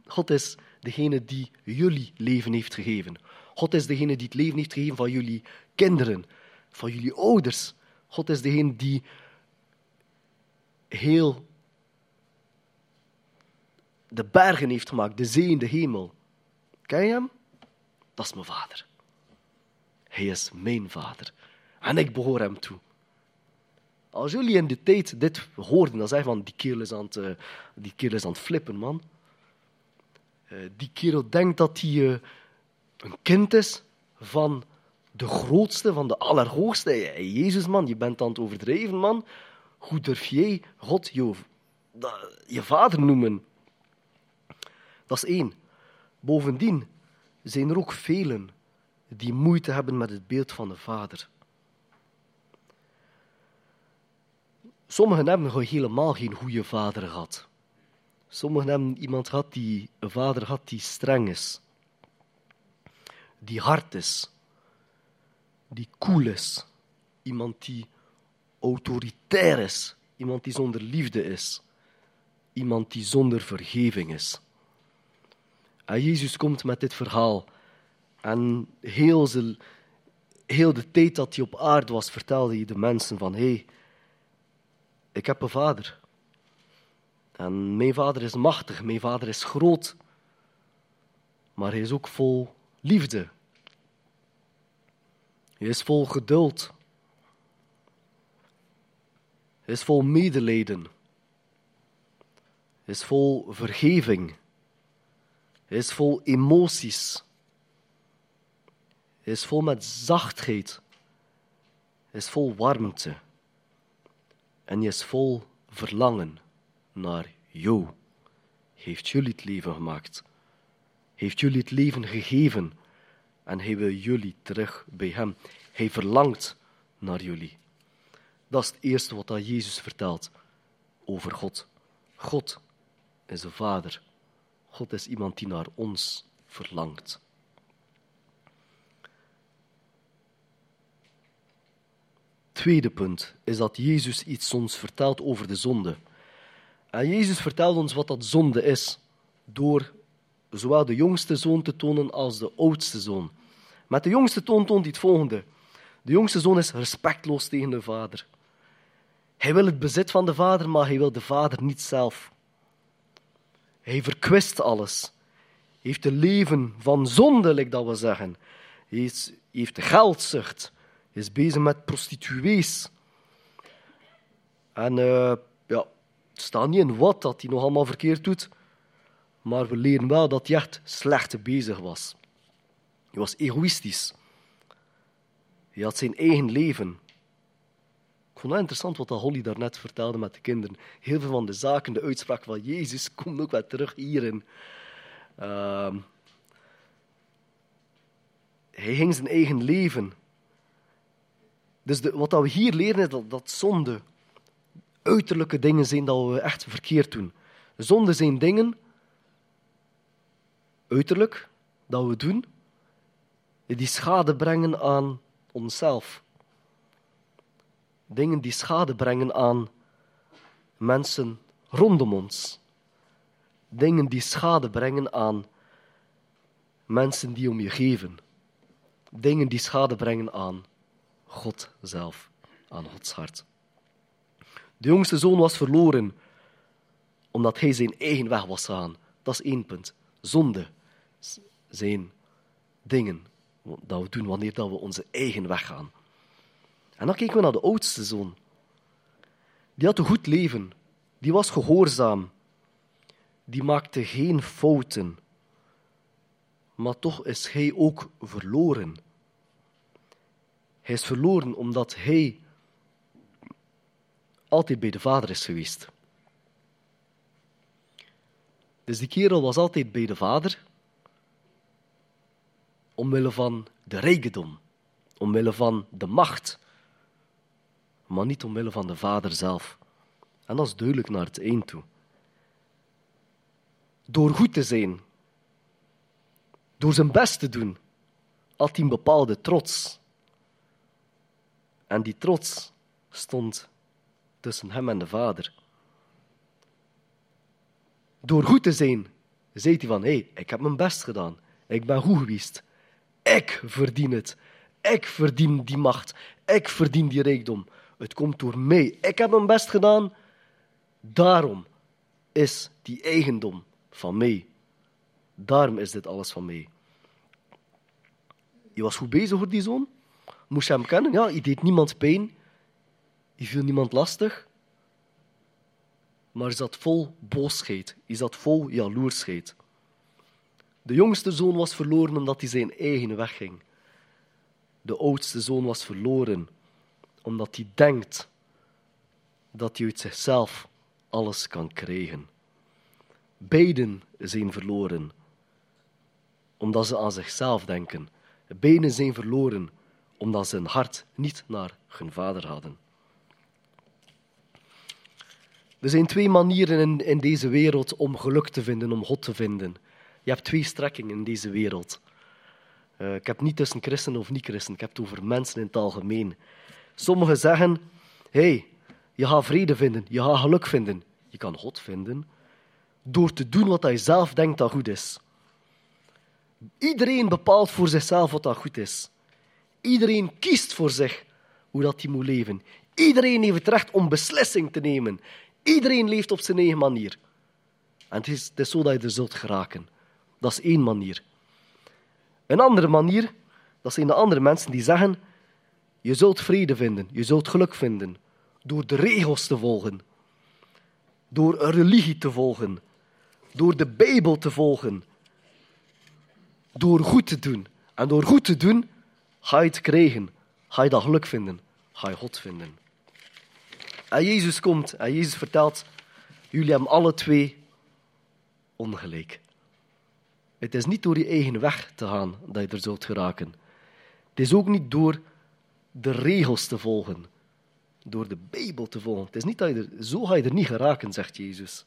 God is degene die jullie leven heeft gegeven. God is degene die het leven heeft gegeven van jullie kinderen, van jullie ouders. God is degene die heel de bergen heeft gemaakt, de zee en de hemel. Ken je hem? Dat is mijn vader. Hij is mijn vader. En ik behoor hem toe. Als jullie in de tijd dit hoorden, dan zeggen van die kerel is aan het, uh, die kerel is aan het flippen, man. Uh, die kerel denkt dat hij uh, een kind is van de grootste, van de allerhoogste. Jezus, man, je bent aan het overdrijven, man. Hoe durf jij God je, je vader noemen? Dat is één. Bovendien zijn er ook velen die moeite hebben met het beeld van de vader. Sommigen hebben helemaal geen goede vader gehad. Sommigen hebben iemand gehad die een vader had die streng is, die hard is, die koel is, iemand die autoritair is, iemand die zonder liefde is, iemand die zonder vergeving is. En Jezus komt met dit verhaal. En heel, heel de tijd dat hij op aarde was, vertelde hij de mensen van... Hé, hey, ik heb een vader. En mijn vader is machtig, mijn vader is groot. Maar hij is ook vol liefde. Hij is vol geduld. Hij is vol medelijden. Hij is vol vergeving. Hij is vol emoties. Hij is vol met zachtheid. Hij is vol warmte. En hij is vol verlangen naar jou. Heeft jullie het leven gemaakt? Heeft jullie het leven gegeven? En hij wil jullie terug bij hem. Hij verlangt naar jullie. Dat is het eerste wat dat Jezus vertelt over God. God is een vader. God is iemand die naar ons verlangt. Tweede punt is dat Jezus iets ons vertelt over de zonde. En Jezus vertelt ons wat dat zonde is, door zowel de jongste zoon te tonen als de oudste zoon. Met de jongste toon toont hij het volgende. De jongste zoon is respectloos tegen de vader. Hij wil het bezit van de vader, maar hij wil de vader niet zelf. Hij verkwist alles. Hij heeft een leven van zonde, dat we zeggen. Hij heeft de geldzucht. Is bezig met prostituees. En eh, ja, het staat niet in wat dat hij nog allemaal verkeerd doet. Maar we leren wel dat hij echt slecht bezig was. Hij was egoïstisch. Hij had zijn eigen leven. Ik vond het interessant wat Holly daarnet vertelde met de kinderen. Heel veel van de zaken, de uitspraak van Jezus, komt ook weer terug hierin. Ehm, hij ging zijn eigen leven. Dus wat dat we hier leren is dat, dat zonde uiterlijke dingen zijn dat we echt verkeerd doen. Zonde zijn dingen, uiterlijk, dat we doen, die schade brengen aan onszelf. Dingen die schade brengen aan mensen rondom ons. Dingen die schade brengen aan mensen die om je geven. Dingen die schade brengen aan God zelf, aan Gods hart. De jongste zoon was verloren omdat hij zijn eigen weg was gegaan. Dat is één punt. Zonde zijn dingen dat we doen wanneer dat we onze eigen weg gaan. En dan kijken we naar de oudste zoon. Die had een goed leven. Die was gehoorzaam. Die maakte geen fouten. Maar toch is hij ook verloren. Hij is verloren omdat hij altijd bij de vader is geweest. Dus die kerel was altijd bij de vader, omwille van de rijkdom, omwille van de macht, maar niet omwille van de vader zelf. En dat is duidelijk naar het eind toe. Door goed te zijn, door zijn best te doen, had hij een bepaalde trots. En die trots stond tussen hem en de vader. Door goed te zijn, zei hij van, hé, hey, ik heb mijn best gedaan. Ik ben goed geweest. Ik verdien het. Ik verdien die macht. Ik verdien die rijkdom. Het komt door mij. Ik heb mijn best gedaan. Daarom is die eigendom van mij. Daarom is dit alles van mij. Je was goed bezig voor die zoon. Moest je hem kennen? Ja, je deed niemand pijn. Je viel niemand lastig. Maar je zat vol boosheid. Je zat vol jaloersheid. De jongste zoon was verloren omdat hij zijn eigen weg ging. De oudste zoon was verloren omdat hij denkt dat hij uit zichzelf alles kan krijgen. Beiden zijn verloren omdat ze aan zichzelf denken. Beiden zijn verloren omdat ze een hart niet naar hun vader hadden. Er zijn twee manieren in, in deze wereld om geluk te vinden, om God te vinden. Je hebt twee strekkingen in deze wereld. Uh, ik heb niet tussen christen of niet-christen, ik heb het over mensen in het algemeen. Sommigen zeggen, hey, je gaat vrede vinden, je gaat geluk vinden. Je kan God vinden door te doen wat hij zelf denkt dat goed is. Iedereen bepaalt voor zichzelf wat dat goed is. Iedereen kiest voor zich hoe dat hij moet leven. Iedereen heeft het recht om beslissing te nemen. Iedereen leeft op zijn eigen manier. En het is, het is zo dat je er zult geraken. Dat is één manier. Een andere manier, dat zijn de andere mensen die zeggen, je zult vrede vinden, je zult geluk vinden, door de regels te volgen, door een religie te volgen, door de Bijbel te volgen, door goed te doen. En door goed te doen, ga je het krijgen, ga je dat geluk vinden, ga je God vinden. En Jezus komt en Jezus vertelt, jullie hebben alle twee ongelijk. Het is niet door je eigen weg te gaan dat je er zult geraken. Het is ook niet door de regels te volgen, door de Bijbel te volgen. Het is niet dat je er, zo ga je er niet geraken, zegt Jezus.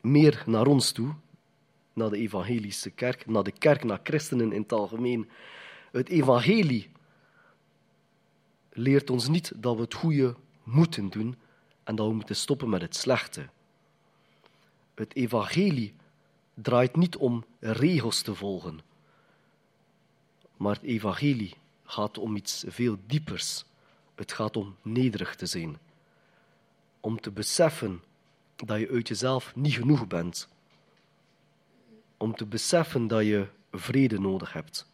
Meer naar ons toe, naar de evangelische kerk, naar de kerk, naar christenen in het algemeen. Het evangelie leert ons niet dat we het goede moeten doen en dat we moeten stoppen met het slechte. Het evangelie draait niet om regels te volgen, maar het evangelie gaat om iets veel diepers. Het gaat om nederig te zijn. Om te beseffen dat je uit jezelf niet genoeg bent. Om te beseffen dat je vrede nodig hebt.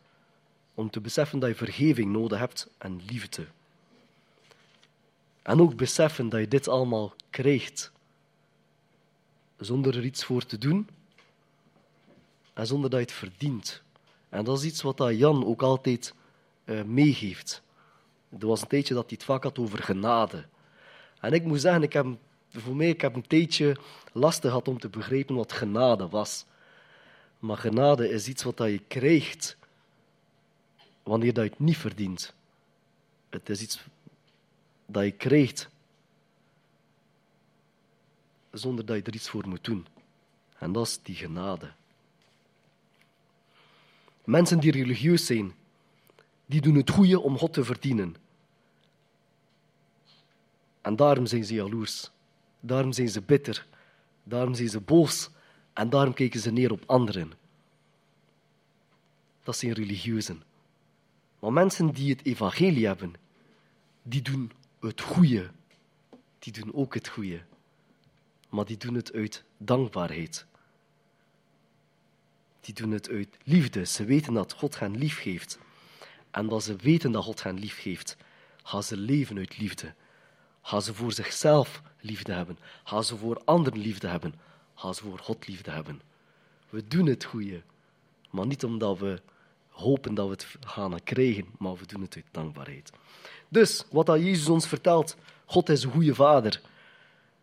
Om te beseffen dat je vergeving nodig hebt en liefde. En ook beseffen dat je dit allemaal krijgt. Zonder er iets voor te doen. En zonder dat je het verdient. En dat is iets wat Jan ook altijd uh, meegeeft. Er was een tijdje dat hij het vaak had over genade. En ik moet zeggen, ik heb, voor mij ik heb een tijdje lastig gehad om te begrijpen wat genade was. Maar genade is iets wat dat je krijgt wanneer dat je het niet verdient. Het is iets dat je krijgt zonder dat je er iets voor moet doen. En dat is die genade. Mensen die religieus zijn, die doen het goede om God te verdienen. En daarom zijn ze jaloers. Daarom zijn ze bitter. Daarom zijn ze boos. En daarom kijken ze neer op anderen. Dat zijn religieuzen. Maar mensen die het evangelie hebben, die doen het goede. Die doen ook het goede. Maar die doen het uit dankbaarheid. Die doen het uit liefde. Ze weten dat God hen lief heeft. En dat ze weten dat God hen lief heeft, gaan ze leven uit liefde. Gaan ze voor zichzelf liefde hebben. Gaan ze voor anderen liefde hebben. Gaan ze voor God liefde hebben. We doen het goede, maar niet omdat we hopen dat we het gaan krijgen, maar we doen het uit dankbaarheid. Dus, wat dat Jezus ons vertelt, God is een goede vader.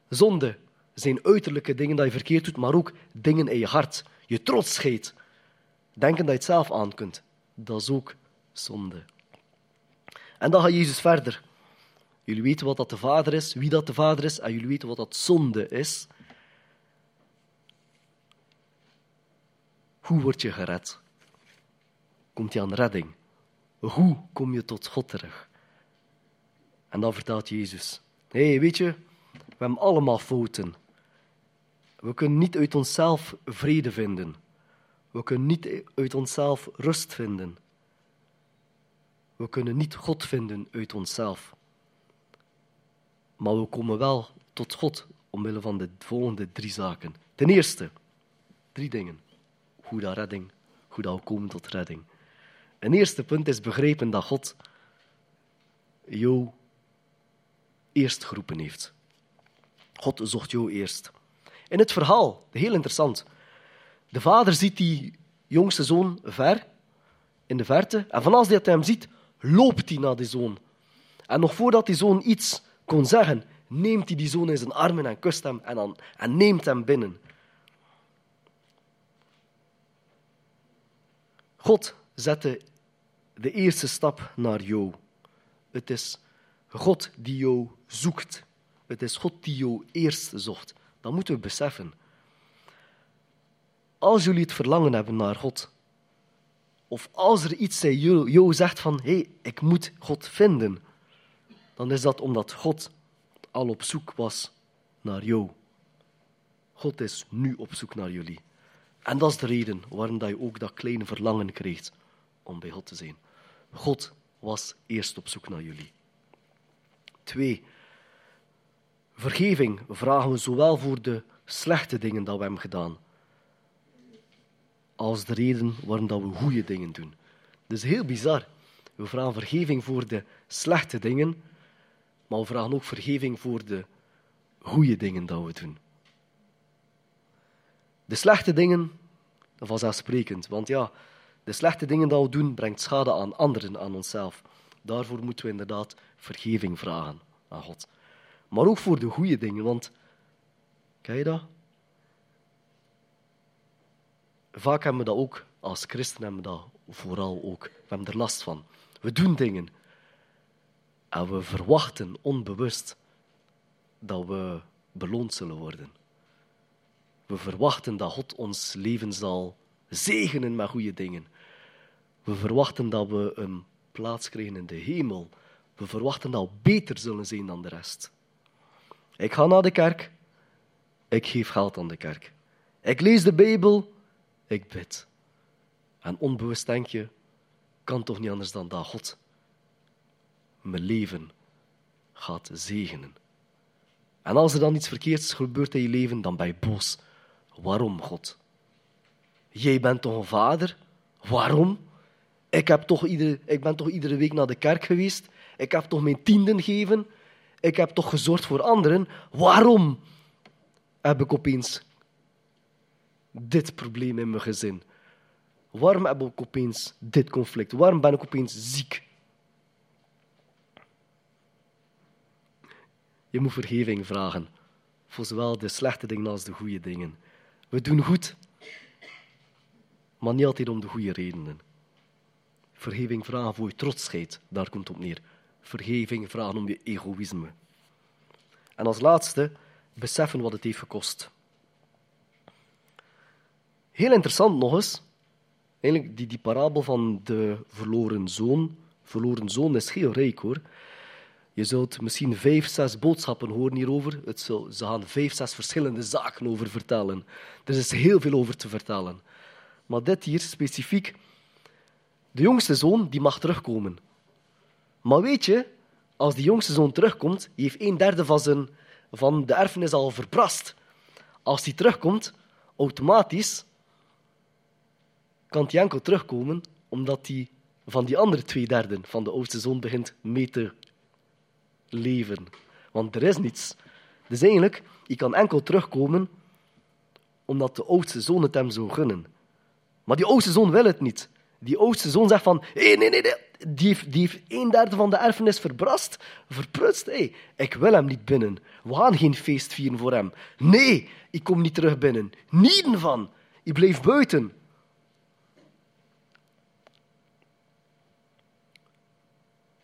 Zonde zijn uiterlijke dingen dat je verkeerd doet, maar ook dingen in je hart. Je trotsheid. Denken dat je het zelf aan kunt. Dat is ook zonde. En dan gaat Jezus verder. Jullie weten wat dat de Vader is, wie dat de Vader is, en jullie weten wat dat zonde is. Hoe word je gered? Komt je aan redding? Hoe kom je tot God terug? En dan vertelt Jezus: Hé, hey, weet je, we hebben allemaal fouten. We kunnen niet uit onszelf vrede vinden. We kunnen niet uit onszelf rust vinden. We kunnen niet God vinden uit onszelf. Maar we komen wel tot God omwille van de volgende drie zaken. Ten eerste, drie dingen. Hoe dat redding, hoe dat komen tot redding. Een eerste punt is begrijpen dat God jou eerst geroepen heeft. God zocht jou eerst. In het verhaal, heel interessant. De vader ziet die jongste zoon ver, in de verte, en van als hij hem ziet, loopt hij naar die zoon. En nog voordat die zoon iets kon zeggen, neemt hij die zoon in zijn armen en kust hem en, dan, en neemt hem binnen. God zette de eerste stap naar jou. Het is God die jou zoekt. Het is God die jou eerst zocht. Dat moeten we beseffen. Als jullie het verlangen hebben naar God, of als er iets in jou, zegt van, hé, hey, ik moet God vinden, dan is dat omdat God al op zoek was naar jou. God is nu op zoek naar jullie. En dat is de reden waarom je ook dat kleine verlangen krijgt om bij God te zijn. God was eerst op zoek naar jullie. Twee, vergeving vragen we zowel voor de slechte dingen dat we hebben gedaan, als de reden waarom dat we goede dingen doen. Dat is heel bizar. We vragen vergeving voor de slechte dingen, maar we vragen ook vergeving voor de goede dingen dat we doen. De slechte dingen, vanzelfsprekend, want ja, de slechte dingen dat we doen, brengt schade aan anderen, aan onszelf. Daarvoor moeten we inderdaad vergeving vragen aan God. Maar ook voor de goede dingen, want, kijk je dat? Vaak hebben we dat ook, als christen hebben we dat vooral ook. We hebben er last van. We doen dingen en we verwachten onbewust dat we beloond zullen worden. We verwachten dat God ons leven zal zegenen met goede dingen. We verwachten dat we een plaats krijgen in de hemel. We verwachten dat we beter zullen zijn dan de rest. Ik ga naar de kerk. Ik geef geld aan de kerk. Ik lees de Bijbel. Ik bid. En onbewust denk je, kan toch niet anders dan dat God mijn leven gaat zegenen. En als er dan iets verkeerds gebeurt in je leven, dan ben je boos. Waarom, God? Jij bent toch een vader? Waarom? Ik, heb toch iedere, ik ben toch iedere week naar de kerk geweest? Ik heb toch mijn tienden gegeven? Ik heb toch gezorgd voor anderen? Waarom heb ik opeens dit probleem in mijn gezin? Waarom heb ik opeens dit conflict? Waarom ben ik opeens ziek? Je moet vergeving vragen voor zowel de slechte dingen als de goede dingen. We doen goed, maar niet altijd om de goede redenen. Vergeving vragen voor je trotsheid, daar komt het op neer. Vergeving vragen om je egoïsme. En als laatste, beseffen wat het heeft gekost. Heel interessant nog eens, eigenlijk die, die parabel van de verloren zoon. Verloren zoon is heel rijk hoor. Je zult misschien vijf, zes boodschappen horen hierover. Het zal, ze gaan vijf, zes verschillende zaken over vertellen. Er is heel veel over te vertellen. Maar dit hier specifiek, de jongste zoon die mag terugkomen. Maar weet je, als die jongste zoon terugkomt, heeft een derde van, zijn, van de erfenis al verbrast. Als die terugkomt, automatisch kan hij enkel terugkomen omdat hij van die andere twee derden van de oudste zoon begint mee te leven. Want er is niets. Dus eigenlijk, je kan enkel terugkomen omdat de oudste zoon het hem zou gunnen. Maar die oudste zoon wil het niet. Die oudste zoon zegt van, hey, nee, nee, nee, die heeft, die een derde van de erfenis verbrast, verprutst. Hey, ik wil hem niet binnen. We gaan geen feest vieren voor hem. Nee, ik kom niet terug binnen. Niet van. Ik blijf buiten.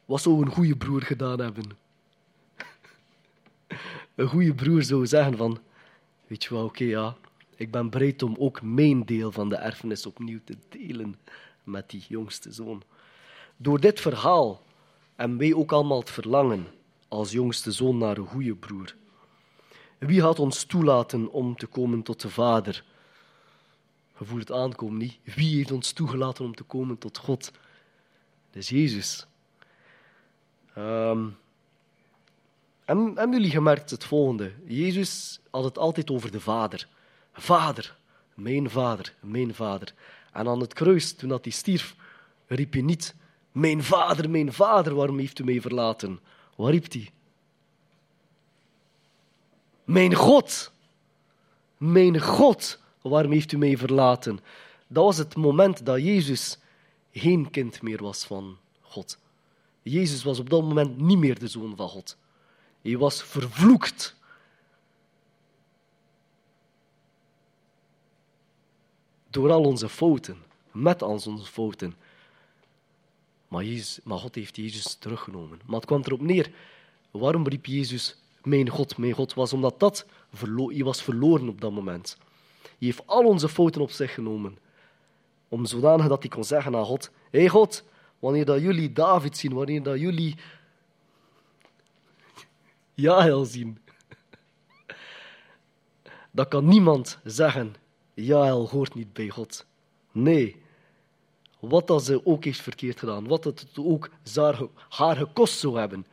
Wat zou een goede broer gedaan hebben? Een goede broer zou zeggen van, weet je wel, oké, ja, ik ben bereid om ook mijn deel van de erfenis opnieuw te delen met die jongste zoon. Door dit verhaal hebben wij ook allemaal het verlangen als jongste zoon naar een goede broer. Wie gaat ons toelaten om te komen tot de Vader? Je het aankomen, niet? Wie heeft ons toegelaten om te komen tot God? Dat is Jezus. Um, hebben jullie gemerkt het volgende? Jezus had het altijd over de Vader. Vader, mijn Vader, mijn Vader. En aan het kruis, toen dat hij stierf, riep hij niet: Mijn Vader, mijn Vader, waarom heeft u mij verlaten? Waar riep hij? Mijn God, mijn God, waarom heeft u mij verlaten? Dat was het moment dat Jezus geen kind meer was van God. Jezus was op dat moment niet meer de zoon van God. Hij was vervloekt. Door al onze fouten, met al onze fouten. Maar, Jezus, maar God heeft Jezus teruggenomen. Maar het kwam erop neer. Waarom riep Jezus, mijn God, mijn God? Was omdat dat, hij was verloren op dat moment. Hij heeft al onze fouten op zich genomen. Om zodanig dat hij kon zeggen aan God, hé God, wanneer dat jullie David zien, wanneer dat jullie Jael zien. Dat kan niemand zeggen, Jael hoort niet bij God. Nee, wat dat ze ook heeft verkeerd gedaan, wat het ook haar gekost zou hebben,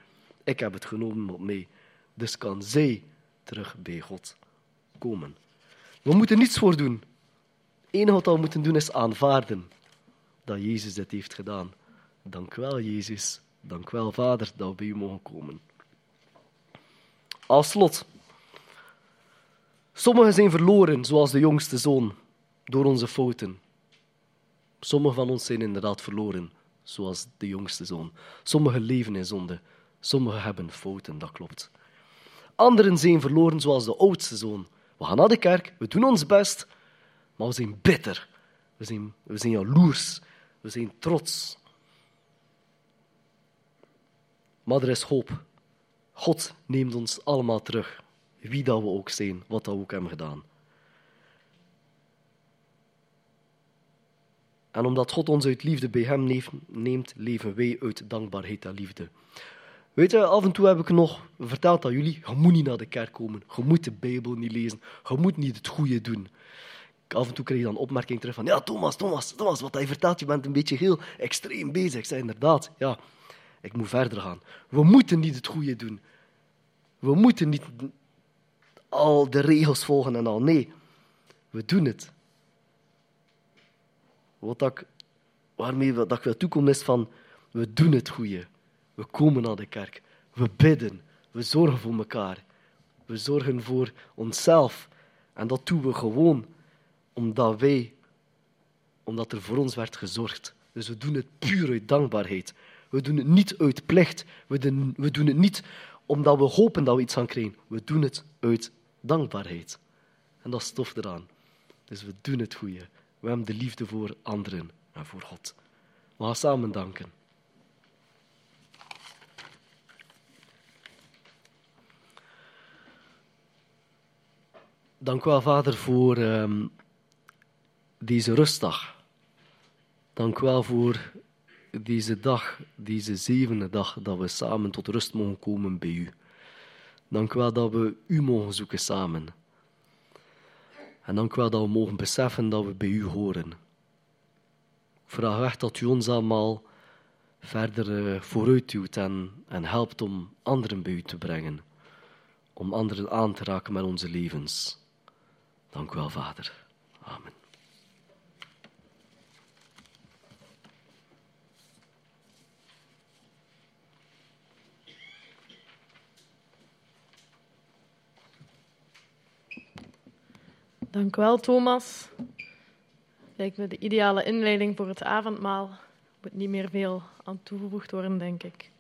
ik heb het genomen op mij. Dus kan zij terug bij God komen. We moeten niets voor doen. Het enige wat we moeten doen is aanvaarden dat Jezus dit heeft gedaan. Dank wel, Jezus. Dank wel, Vader, dat we bij u mogen komen. Als slot. Sommigen zijn verloren, zoals de jongste zoon, door onze fouten. Sommigen van ons zijn inderdaad verloren, zoals de jongste zoon. Sommigen leven in zonde. Sommigen hebben fouten, dat klopt. Anderen zijn verloren, zoals de oudste zoon. We gaan naar de kerk, we doen ons best, maar we zijn bitter. We zijn, we zijn jaloers. We zijn trots. Maar er is hoop. God neemt ons allemaal terug, wie dat we ook zijn, wat dat we ook hebben gedaan. En omdat God ons uit liefde bij Hem neemt- neemt, leven wij uit dankbaarheid en liefde. Weet je, af en toe heb ik nog verteld aan jullie, je moet niet naar de kerk komen, je moet de Bijbel niet lezen, je moet niet het goede doen. Af en toe krijg je dan opmerking terug van, ja Thomas, Thomas, Thomas, wat hij vertelt, je bent een beetje heel extreem bezig. Ik zei inderdaad, ja, ik moet verder gaan. We moeten niet het goede doen. We moeten niet al de regels volgen en al. Nee, we doen het. Wat ik, waarmee dat ik wil toekomen is van, we doen het goede. We komen naar de kerk. We bidden. We zorgen voor elkaar. We zorgen voor onszelf. En dat doen we gewoon omdat wij, omdat er voor ons werd gezorgd. Dus we doen het puur uit dankbaarheid. We doen het niet uit plicht. We doen, we doen het niet omdat we hopen dat we iets gaan krijgen. We doen het uit dankbaarheid. En dat is tof eraan. Dus we doen het goede. We hebben de liefde voor anderen en voor God. We gaan samen danken. Dank u wel, Vader, voor ehm, deze rustdag. Dank u wel voor deze dag, deze zevende dag, dat we samen tot rust mogen komen bij u. Dank wel dat we u mogen zoeken samen. En dank wel dat we mogen beseffen dat we bij u horen. Ik vraag echt dat u ons allemaal verder eh, vooruit duwt en, en helpt om anderen bij u te brengen. Om anderen aan te raken met onze levens. Dank u wel, Vader. Amen. Dank wel, Thomas. Lijkt me de ideale inleiding voor het avondmaal. Er moet niet meer veel aan toegevoegd worden, denk ik.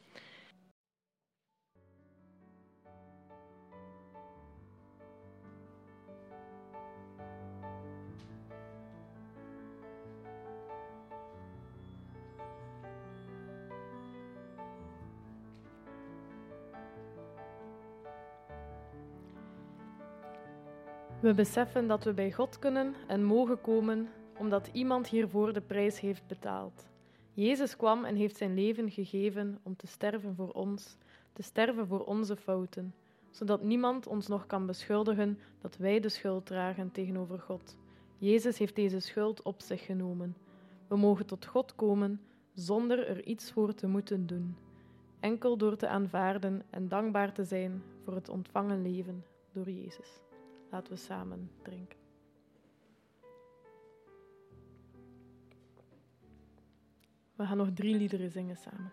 We beseffen dat we bij God kunnen en mogen komen omdat iemand hiervoor de prijs heeft betaald. Jezus kwam en heeft zijn leven gegeven om te sterven voor ons, te sterven voor onze fouten, zodat niemand ons nog kan beschuldigen dat wij de schuld dragen tegenover God. Jezus heeft deze schuld op zich genomen. We mogen tot God komen zonder er iets voor te moeten doen, enkel door te aanvaarden en dankbaar te zijn voor het ontvangen leven door Jezus. Laten we samen drinken. We gaan nog drie liederen zingen samen.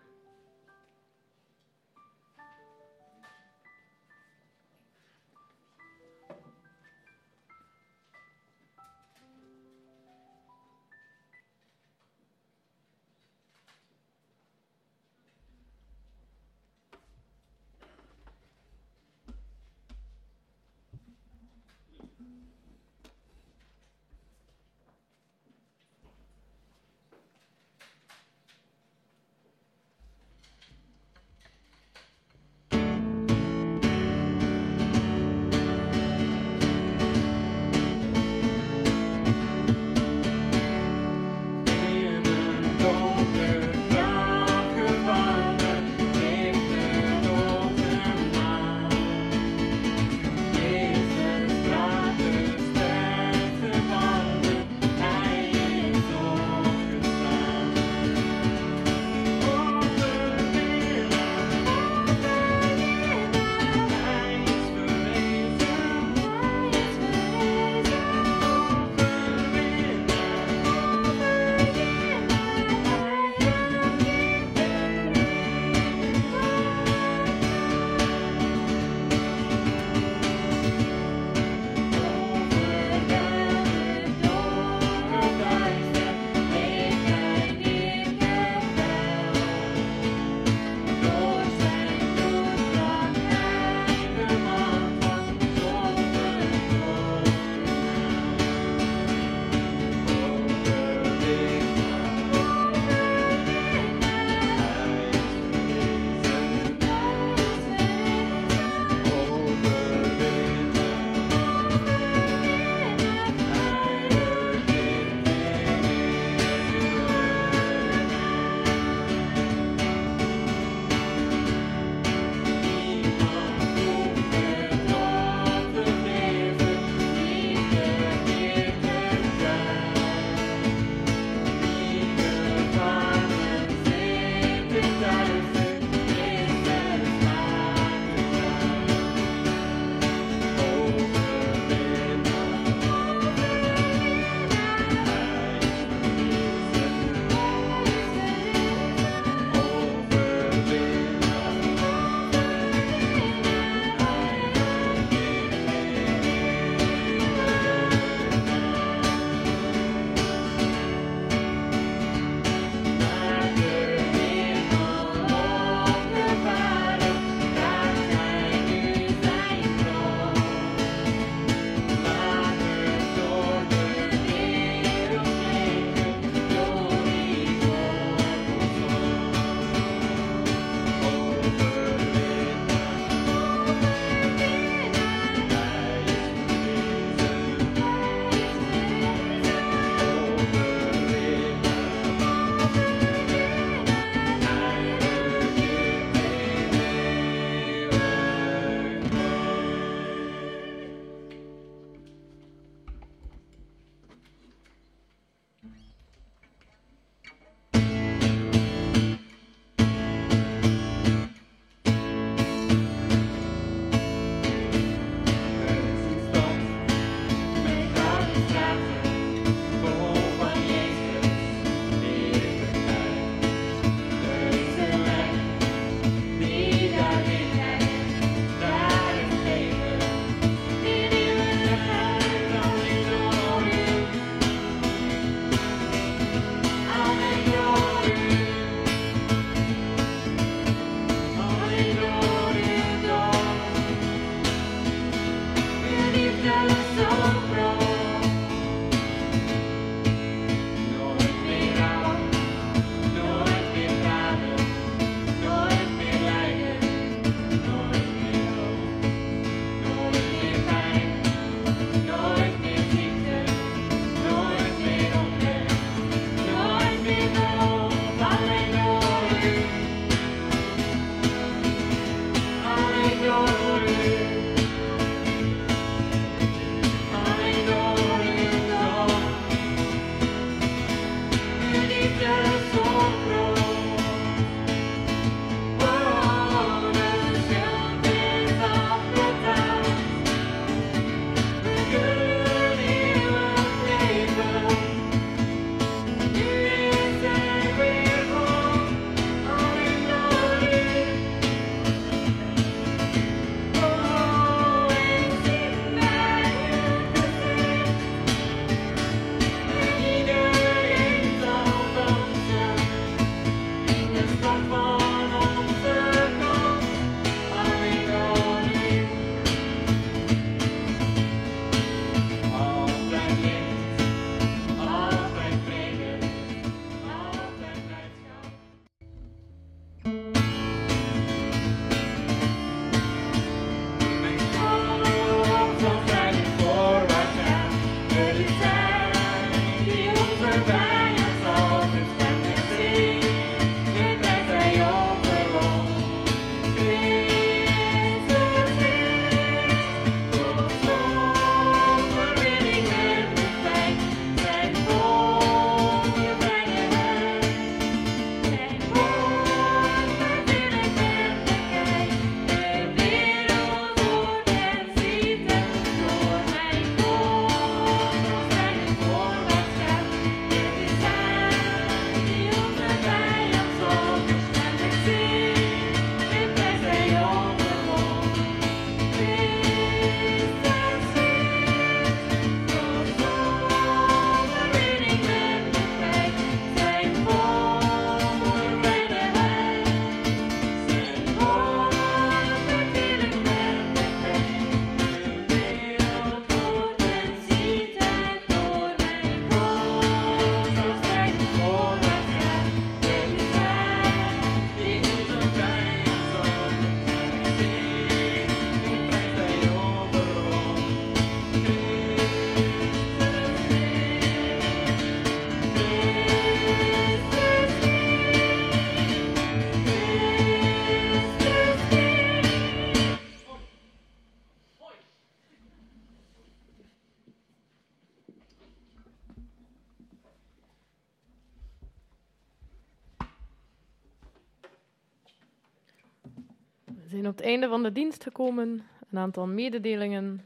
Zijn op het einde van de dienst gekomen. Een aantal mededelingen.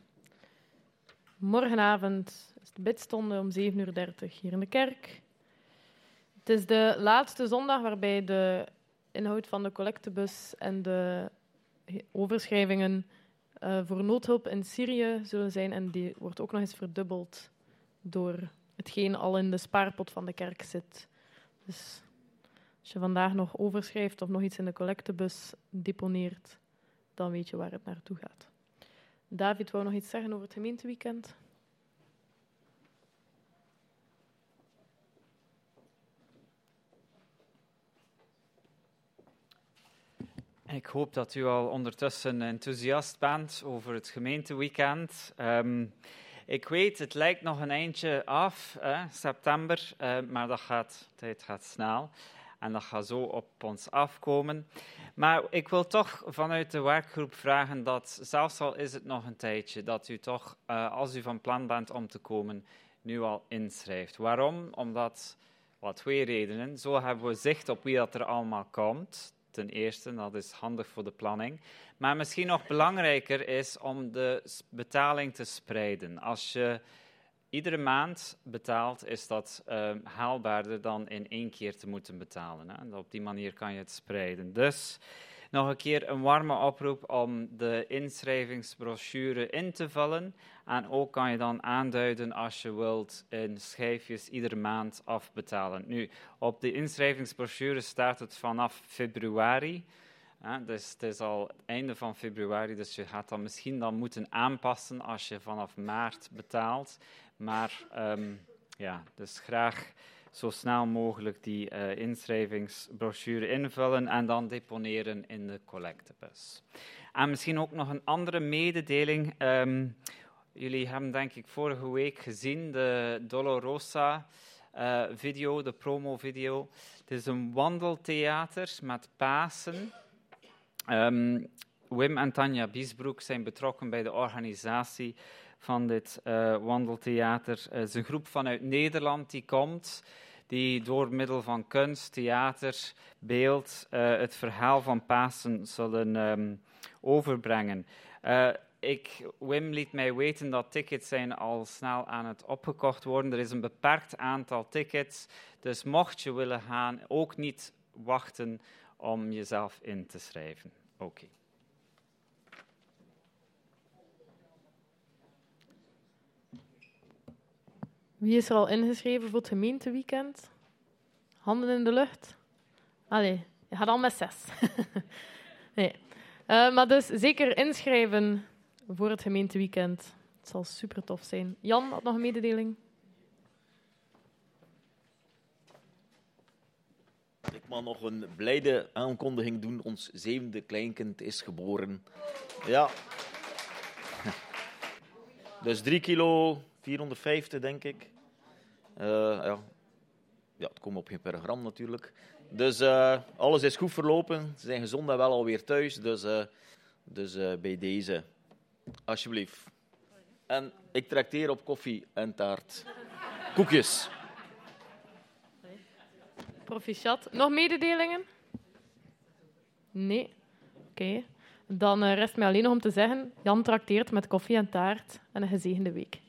Morgenavond is de bidstonde om 7.30 uur hier in de kerk. Het is de laatste zondag waarbij de inhoud van de collectebus en de overschrijvingen uh, voor noodhulp in Syrië zullen zijn. En die wordt ook nog eens verdubbeld door hetgeen al in de spaarpot van de kerk zit. Dus als je vandaag nog overschrijft of nog iets in de collectebus deponeert, dan weet je waar het naartoe gaat. David wou nog iets zeggen over het gemeenteweekend. Ik hoop dat u al ondertussen enthousiast bent over het gemeenteweekend. Um, ik weet, het lijkt nog een eindje af, september, uh, maar dat gaat, tijd gaat snel. En dat gaat zo op ons afkomen. Maar ik wil toch vanuit de werkgroep vragen dat, zelfs al is het nog een tijdje, dat u toch, uh, als u van plan bent om te komen, nu al inschrijft. Waarom? Omdat, wat twee redenen. Zo hebben we zicht op wie dat er allemaal komt ten eerste, dat is handig voor de planning. Maar misschien nog belangrijker is om de betaling te spreiden. Als je iedere maand betaalt, is dat uh, haalbaarder dan in één keer te moeten betalen. Hè? Op die manier kan je het spreiden. Dus nog een keer een warme oproep om de inschrijvingsbrochure in te vullen. En ook kan je dan aanduiden als je wilt in schijfjes iedere maand afbetalen. Nu, op de inschrijvingsbrochure staat het vanaf februari. dus het is al het einde van februari, dus je gaat dat misschien dan moeten aanpassen als je vanaf maart betaalt. Maar um, ja, dus graag zo snel mogelijk die uh, inschrijvingsbrochure invullen en dan deponeren in de collectebus. En misschien ook nog een andere mededeling. Um, jullie hebben denk ik vorige week gezien de Dolorosa uh, video, de promo-video. Het is een wandeltheater met Pasen. Um, Wim en Tanja Biesbroek zijn betrokken bij de organisatie van dit uh, wandeltheater. Het is een groep vanuit Nederland die komt, die door middel van kunst, theater, beeld uh, het verhaal van Pasen zullen um, overbrengen. Ik, Wim liet mij weten dat tickets zijn al snel aan het opgekocht worden. Er is een beperkt aantal tickets, dus mocht je willen gaan, ook niet wachten om jezelf in te schrijven. Oké. Wie is er al ingeschreven voor het gemeenteweekend? Handen in de lucht? Allee, je gaat al met zes. nee. Uh, maar dus zeker inschrijven voor het gemeenteweekend. Het zal super tof zijn. Jan had nog een mededeling. Ik mag nog een blijde aankondiging doen. Ons zevende kleinkind is geboren. Ja. Dus drie kilo 450, denk ik. Uh, ja. ja, het komt op geen per natuurlijk. Dus uh, alles is goed verlopen. Ze zijn gezond en wel alweer thuis. Dus, uh, dus bij deze, alsjeblieft. En ik trakteer op koffie en taart. Koekjes. Proficiat. Nog mededelingen? Nee. Oké. Dan rest mij alleen nog om te zeggen: Jan trakteert met koffie en taart en een gezegende week.